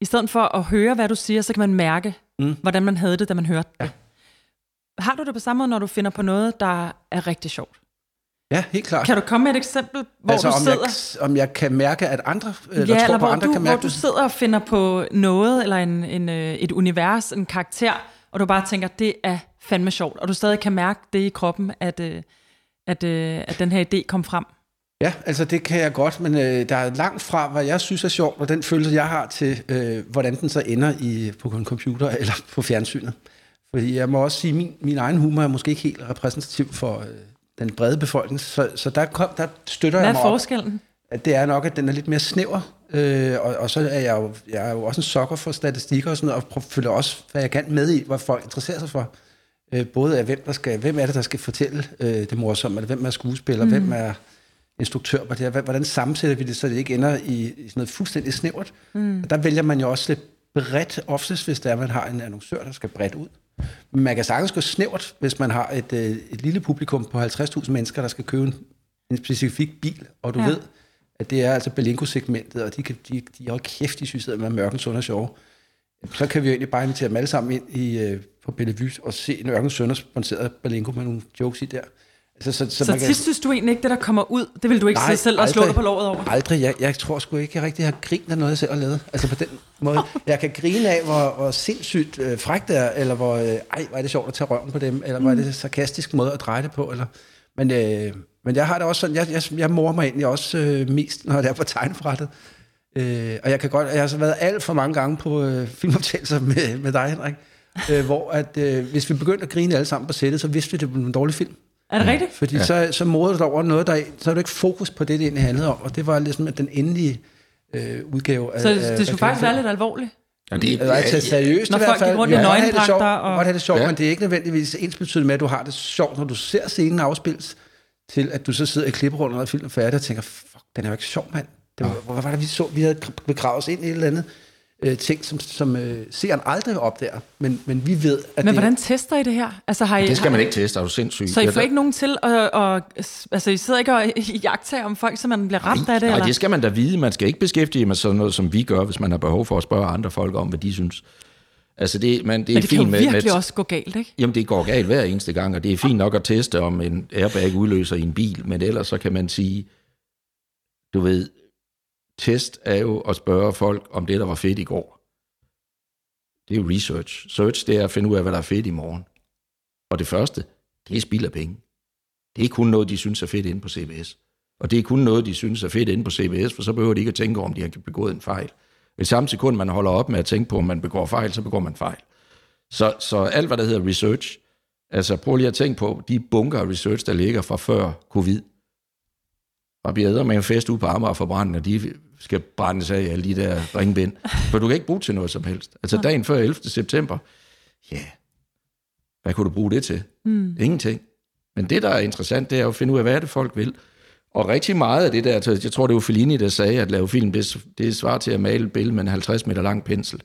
i stedet for at høre, hvad du siger, så kan man mærke, mm. hvordan man havde det, da man hørte ja. det. Har du det på samme måde, når du finder på noget, der er rigtig sjovt? Ja, helt klart. Kan du komme med et eksempel, hvor altså, du om sidder... Jeg, om jeg kan mærke, at andre, ja, eller, tror eller på, andre du, kan mærke hvor du sidder og finder på noget, eller en, en, øh, et univers, en karakter, og du bare tænker, det er fandme sjovt, og du stadig kan mærke det i kroppen, at, øh, at, øh, at den her idé kom frem. Ja, altså det kan jeg godt, men øh, der er langt fra, hvad jeg synes er sjovt, og den følelse, jeg har til, øh, hvordan den så ender i, på en computer eller på fjernsynet. Fordi jeg må også sige, at min, min egen humor er måske ikke helt repræsentativ for øh, den brede befolkning, så, så der, kom, der støtter hvad jeg mig Hvad er forskellen? Op, at det er nok, at den er lidt mere snæver, øh, og, og så er jeg, jo, jeg er jo også en sokker for statistikker og sådan noget, og følger også, hvad jeg kan med i, hvad folk interesserer sig for. Øh, både af, hvem, der skal, hvem er det, der skal fortælle øh, det morsomme, eller hvem er skuespiller, mm. hvem er instruktør på det her, hvordan sammensætter vi det, så det ikke ender i, i sådan noget fuldstændig snævert. Mm. Og der vælger man jo også lidt bredt, oftest hvis det er, at man har en annoncør, der skal bredt ud. Man kan sagtens gå snævert, hvis man har et, øh, et lille publikum på 50.000 mennesker, der skal købe en, en specifik bil, og du ja. ved, at det er altså Belinko-segmentet, og de, kan, de, de er jo kæft, de synes, at man er mørken, sund og sjov. Så kan vi jo egentlig bare invitere dem alle sammen ind i, øh, på Bellevue og se en Ørken Sønder sponsoreret Balinko med nogle jokes i der. Altså, så, så, så man kan... synes du egentlig ikke, det der kommer ud, det vil du ikke Nej, selv og slå dig på låret over? Aldrig. Jeg, jeg tror sgu ikke, jeg rigtig har grint af noget, jeg selv har lavet. Altså på den måde. Jeg kan grine af, hvor, hvor sindssygt øh, frækt det er, eller hvor, øh, ej, hvor er det sjovt at tage røven på dem, eller mm. hvor er det mm. sarkastisk måde at dreje det på. Eller, men, øh, men jeg har det også sådan, jeg, jeg, jeg morer mig egentlig også øh, mest, når det er på tegnefrættet. Øh, og jeg kan godt, jeg har så været alt for mange gange på øh, filmoptagelser med, med dig, Henrik, øh, hvor at, øh, hvis vi begyndte at grine alle sammen på sættet, så vidste vi, at det blev en dårlig film. Er det rigtigt? Fordi ja. så, så modede du over noget, der, så er du ikke fokus på det, det egentlig handlede om. Og det var ligesom at den endelige øh, udgave af Så af- det, det af skulle faktisk være lidt alvorligt. Ja, det, Altså, altså seriøst Når i hvert folk fald. gik rundt i Ja, det nøgendragter og- godt have det sjovt, Ja. men det er ikke nødvendigvis ens betydende med, at du har det sjovt, når du ser scenen afspilles, til at du så sidder i klipperummet, når filmen er færdig, og tænker, fuck, den er jo ikke sjov, mand. Det var, Hvor var det, vi så? Vi havde begravet os ind i et eller andet øh, ting, som, som øh, seeren aldrig opdager, men, men vi ved, at Men det, hvordan tester I det her? Altså, har I, det skal man ikke teste, er du sindssyg. Så I får ikke nogen til at... Og, altså, I sidder ikke og jagter om folk, så man bliver ramt af det? Nej, eller? det skal man da vide. Man skal ikke beskæftige med sådan noget, som vi gør, hvis man har behov for at spørge andre folk om, hvad de synes. Altså det, man, det er Men det kan fint jo med, virkelig med, også gå galt, ikke? Jamen, det går galt hver eneste gang, og det er fint nok at teste, om en airbag udløser i en bil, men ellers så kan man sige, du ved, test er jo at spørge folk om det, der var fedt i går. Det er jo research. Search, det er at finde ud af, hvad der er fedt i morgen. Og det første, det er spild af penge. Det er kun noget, de synes er fedt inde på CBS. Og det er kun noget, de synes er fedt inde på CBS, for så behøver de ikke at tænke over, om de har begået en fejl. I samme sekund, man holder op med at tænke på, om man begår fejl, så begår man fejl. Så, så alt, hvad der hedder research, altså prøv lige at tænke på, de bunker af research, der ligger fra før covid, og bliver med en fest ude på Amager for branden, og de skal brændes af alle de der ringbind. For du kan ikke bruge til noget som helst. Altså dagen før 11. september, ja, hvad kunne du bruge det til? Mm. Ingenting. Men det, der er interessant, det er at finde ud af, hvad er det, folk vil. Og rigtig meget af det der, altså, jeg tror, det var Fellini, der sagde, at lave film, det, det svarer til at male et billede med en 50 meter lang pensel.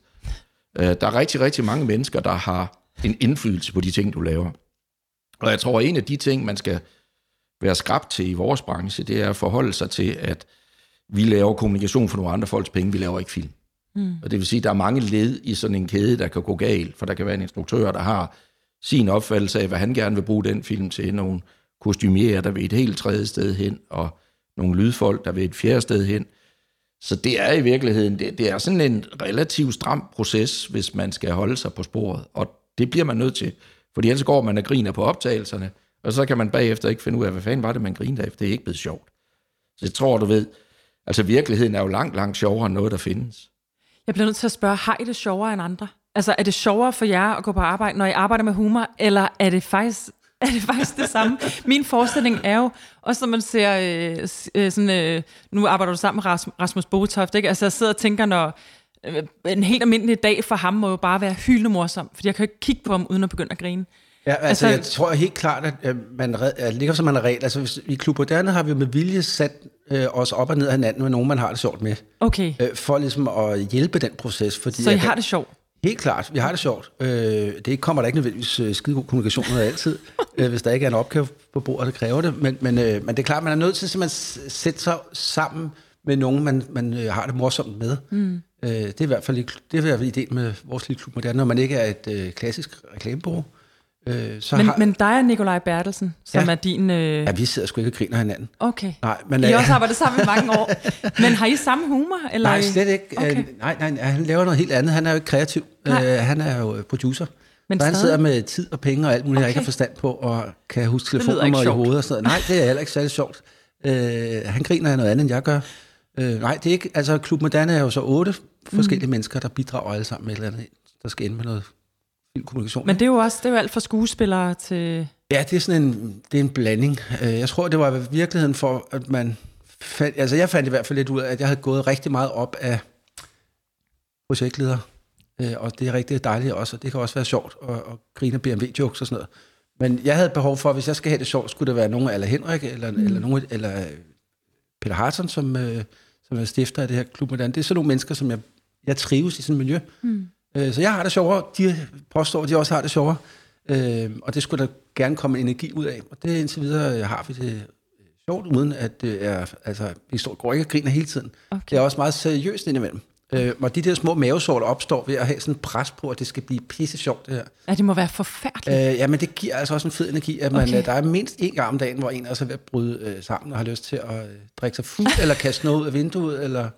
Øh, Der er rigtig, rigtig mange mennesker, der har en indflydelse på de ting, du laver. Og jeg tror, at en af de ting, man skal være skrabt til i vores branche, det er at forholde sig til, at vi laver kommunikation for nogle andre folks penge, vi laver ikke film. Mm. Og det vil sige, at der er mange led i sådan en kæde, der kan gå galt, for der kan være en instruktør, der har sin opfattelse af, hvad han gerne vil bruge den film til, nogle kostymierer, der vil et helt tredje sted hen, og nogle lydfolk, der vil et fjerde sted hen. Så det er i virkeligheden, det, det er sådan en relativt stram proces, hvis man skal holde sig på sporet, og det bliver man nødt til, fordi ellers går man og griner på optagelserne, og så kan man bagefter ikke finde ud af, hvad fanden var det, man grinede af, for det er ikke blevet sjovt. Så jeg tror, du ved, altså virkeligheden er jo langt, langt sjovere end noget, der findes. Jeg bliver nødt til at spørge, har I det sjovere end andre? Altså, er det sjovere for jer at gå på arbejde, når I arbejder med humor, eller er det faktisk, er det, faktisk det samme? Min forestilling er jo, også når man ser, øh, øh sådan, øh, nu arbejder du sammen med Rasmus Botoft, ikke? Altså, jeg sidder og tænker, når øh, en helt almindelig dag for ham må jo bare være hyldende morsom, fordi jeg kan jo ikke kigge på ham, uden at begynde at grine. Ja, altså, Altså- jeg tror helt klart, at øh, man at ligger som man er regel. Altså, hvis, i Klub Moderne har vi jo med vilje sat øh, os op og ned af hinanden med nogen, man har det sjovt med. Okay, Øh, for ligesom at hjælpe den proces. Fordi så I jeg kan- har det sjovt. Helt klart, vi har det sjovt. Øh, det kommer der ikke nødvendigvis øh, skide god kommunikation ud af altid, øh, hvis der ikke er en opgave på bordet, der kræver det. Men, men, øh, men det er klart, man er nødt til simpelthen at sætte sig sammen med nogen, man, man øh, har det morsomt med. Mm. Øh, det er i hvert fald, det er i hvert fald ideen med vores lille klub moderne, når man ikke er et øh, klassisk reklamebureau. Øh, så Men, har, men dig og Nikolaj Bertelsen, som Ja. er din... Øh, ja, vi sidder sgu ikke og griner hinanden. okay. Nej, men, I øh, har også arbejdet sammen i mange år. Men har I samme humor? Eller Nej, slet ikke. Okay. Okay. Nej, nej, nej, han laver noget helt andet. Han er jo ikke kreativ. Nej. Øh, han er jo øh, producer. Men så han stadig. sidder med tid og penge og alt muligt, okay. jeg ikke har forstand på, og kan huske telefonnummer i hovedet og sådan noget. Nej, det er heller ikke særlig sjovt. Øh, han griner af noget andet, end jeg gør. Øh, nej, det er ikke... Altså, Klub Moderne er jo så otte forskellige mennesker, der bidrager alle sammen med et eller andet, der skal ende med noget filmkommunikation. Men det er jo også det er jo alt fra skuespillere til... Ja, det er sådan en, det er en blanding. Øh, Jeg tror, det var virkeligheden for, at man... Fandt, altså, jeg fandt i hvert fald lidt ud af, at jeg havde gået rigtig meget op af projektleder. Øh, Og det er rigtig dejligt også, og det kan også være sjovt at, at grine BMW-jokes og sådan noget. Men jeg havde behov for, at hvis jeg skal have det sjovt, skulle det være nogen eller Henrik, eller, mm. eller, nogen, eller øh, Peter Hartson, som, som er stifter af det her klub. Det er sådan nogle mennesker, som jeg, jeg trives i sådan et miljø. Mm. Øh, Så jeg har det sjovere. De påstår, at de også har det sjovere. Øh, og det skulle der gerne komme energi ud af. Og det indtil videre øh, har vi det øh, sjovt, uden at det er, altså, vi står, går ikke og griner hele tiden. Okay. Det er også meget seriøst indimellem. Øh, og de der små mavesår, der opstår ved at have sådan en pres på, at det skal blive pisse sjovt, det her. Ja, det må være forfærdeligt. Øh, ja, men det giver altså også en fed energi, at man, Okay. okay. der er mindst en gang om dagen, hvor en er så ved at bryde øh, sammen og har lyst til at øh, drikke sig fuld, eller kaste noget ud af vinduet, eller...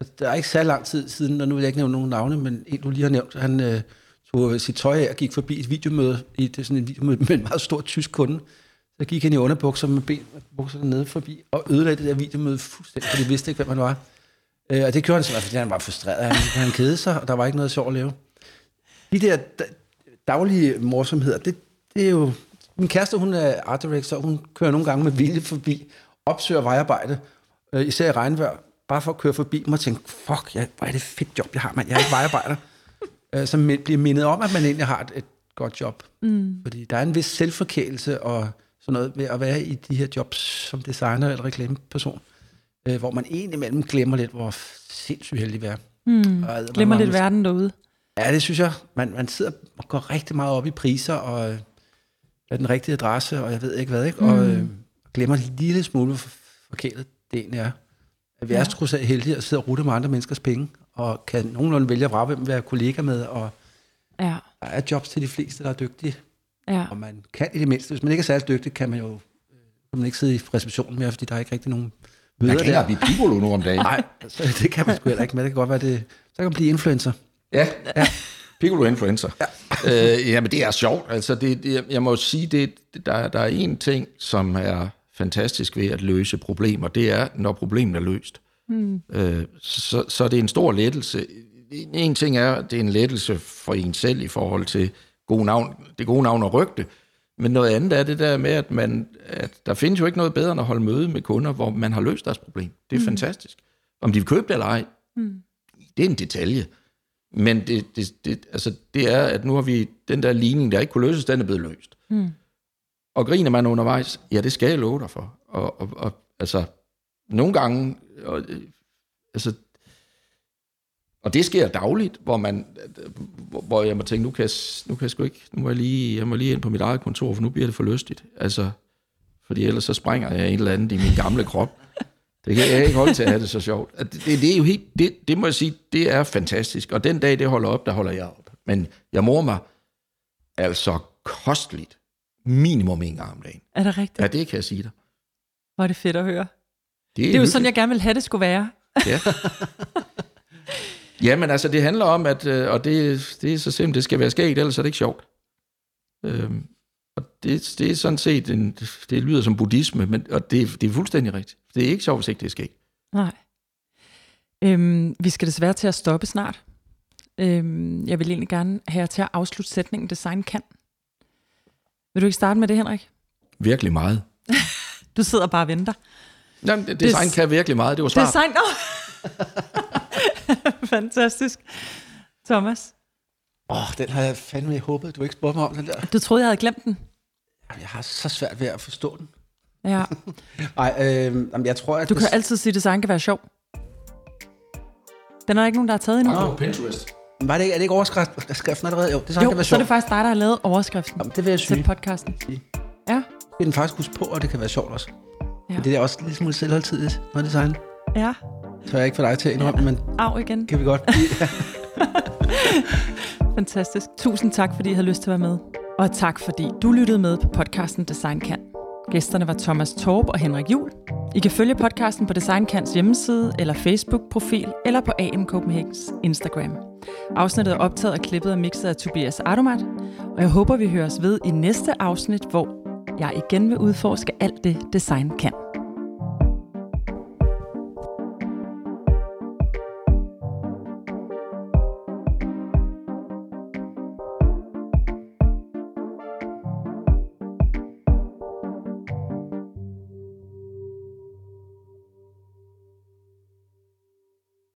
Altså, der er ikke så lang tid siden, og nu vil jeg ikke nævne nogen navne, men en, du lige har nævnt, han øh, tog øh, sit tøj af og gik forbi et videomøde, i det sådan et videomøde med en meget stor tysk kunde. Så gik han i underbukser med ben bukserne nede forbi, og ødelagde det der videomøde fuldstændig, for de vidste ikke, hvem han var. Øh, og det gjorde han simpelthen, fordi han var frustreret. Han, han kedede sig, og der var ikke noget sjovt at lave. De der daglige morsomheder, det, det er jo... Min kæreste, hun er art director, hun kører nogle gange med vilje forbi, opsøger vejarbejde, øh, især i regnvejr, bare for at køre forbi mig og tænke, fuck, jeg, hvor er det fedt job, jeg har, mand. Jeg er ikke vejarbejder. øh, så man bliver mindet om, at man egentlig har et, et godt job. Mm. Fordi der er en vis selvforkælelse og sådan noget ved at være i de her jobs som designer eller reklameperson, øh, hvor man egentlig imellem glemmer lidt, hvor sindssygt heldig vi er. Mm. Og, Glemmer man- lidt verden derude. Ja, det synes jeg. Man, man sidder og går rigtig meget op i priser, og øh, er den rigtige adresse, og jeg ved ikke hvad, ikke? Og øh, glemmer en lille smule, hvor forkælet det egentlig er. At vi ja. er trods alt heldige at sidde og rute med andre menneskers penge, og kan nogenlunde vælge at vrage, hvem være kollega med, og Ja, der er jobs til de fleste, der er dygtige, ja. og man kan i det mindste. Hvis man ikke er særlig dygtig, kan man jo kan man ikke sidde i receptionen mere, fordi der er ikke rigtig nogen Man møder kan ikke der. engang blive pivolo nu om dagen. Nej, så det kan man sgu heller ikke, men det kan godt være, det, så kan man blive influencer. Ja, ja. Piccolo influencer. Ja. Øh, jamen, det er sjovt. Altså, det, det, jeg må sige, det, der, der er en ting, som er fantastisk ved at løse problemer. Det er, når problemet er løst. Mm. Øh, så, så er det en stor lettelse. En, en ting er, at det er en lettelse for en selv i forhold til gode navn, det gode navn og rygte. Men noget andet er det der med, at, man, at der findes jo ikke noget bedre end at holde møde med kunder, hvor man har løst deres problem. Det er mm. fantastisk. Om de vil købe det eller ej, mm. det er en detalje. Men det, det, det, altså det er, at nu har vi den der ligning, der ikke kunne løses, den er blevet løst. Mm. Og griner man undervejs, ja, det skal jeg love dig for. Og, og, og altså, nogle gange, og, øh, altså, og det sker dagligt, hvor man, hvor, hvor jeg må tænke, nu kan jeg, nu kan jeg sgu ikke, nu må jeg lige, jeg må lige ind på mit eget kontor, for nu bliver det for lystigt. Altså, fordi ellers så springer jeg en eller anden i min gamle krop. Det kan jeg ikke holde til at have det så sjovt. Det, det, det er jo helt, det, det må jeg sige, det er fantastisk. Og den dag, det holder op, der holder jeg op. Men jeg mor mig altså kosteligt. Minimum en gang om dagen. Er det rigtigt? Ja, det kan jeg sige dig. Hvor er det fedt at høre. Det er, Det er jo sådan, jeg gerne vil have, det skulle være. Ja. Jamen altså, det handler om, at, øh, og det, det er så simpelt, det skal være skægt, ellers er det ikke sjovt. Øhm, og det, det er sådan set, en, det lyder som buddhisme, men, og det, det er fuldstændig rigtigt. Det er ikke sjovt, hvis ikke det er skægt. Nej. Øhm, vi skal desværre til at stoppe snart. Øhm, jeg vil egentlig gerne have jer til at afslutte sætningen design kan. Vil du ikke starte med det, Henrik? Virkelig meget. Du sidder bare og venter. Jamen, det- design Des- kan virkelig meget, det var svar. Design... Oh. Fantastisk. Thomas, Åh, oh, den har jeg fandme håbet, du ikke spurgte mig om, den der. du troede, jeg havde glemt den. Jeg har så svært ved at forstå den. Ja. Nej, øh, jamen, jeg tror, at... Du kan altid sige, at design kan være sjov. Den er der ikke nogen, der har taget endnu. På Pinterest. Var det ikke, er det ikke overskriften allerede? Jo, det så kan Jo, være så er det faktisk dig, der har lavet overskriften Jamen, det vil jeg til sige. podcasten. Ja, Det den faktisk huske på, og det kan være sjovt også. Ja. Ja. Det er også lidt smule selvholdtidigt, noget design. ja. Så jeg ikke for dig til at indrømme, men Af igen. kan vi godt. Fantastisk. Tusind tak, fordi I havde lyst til at være med. Og tak, fordi du lyttede med på podcasten Design Kan. Gæsterne var Thomas Torp og Henrik Jul. I kan følge podcasten på DesignKans hjemmeside eller Facebook-profil eller på AM Copenhagens Instagram. Afsnittet er optaget og klippet og mixet af Tobias Adomat, og jeg håber, vi høres ved i næste afsnit, hvor jeg igen vil udforske alt det, design kan.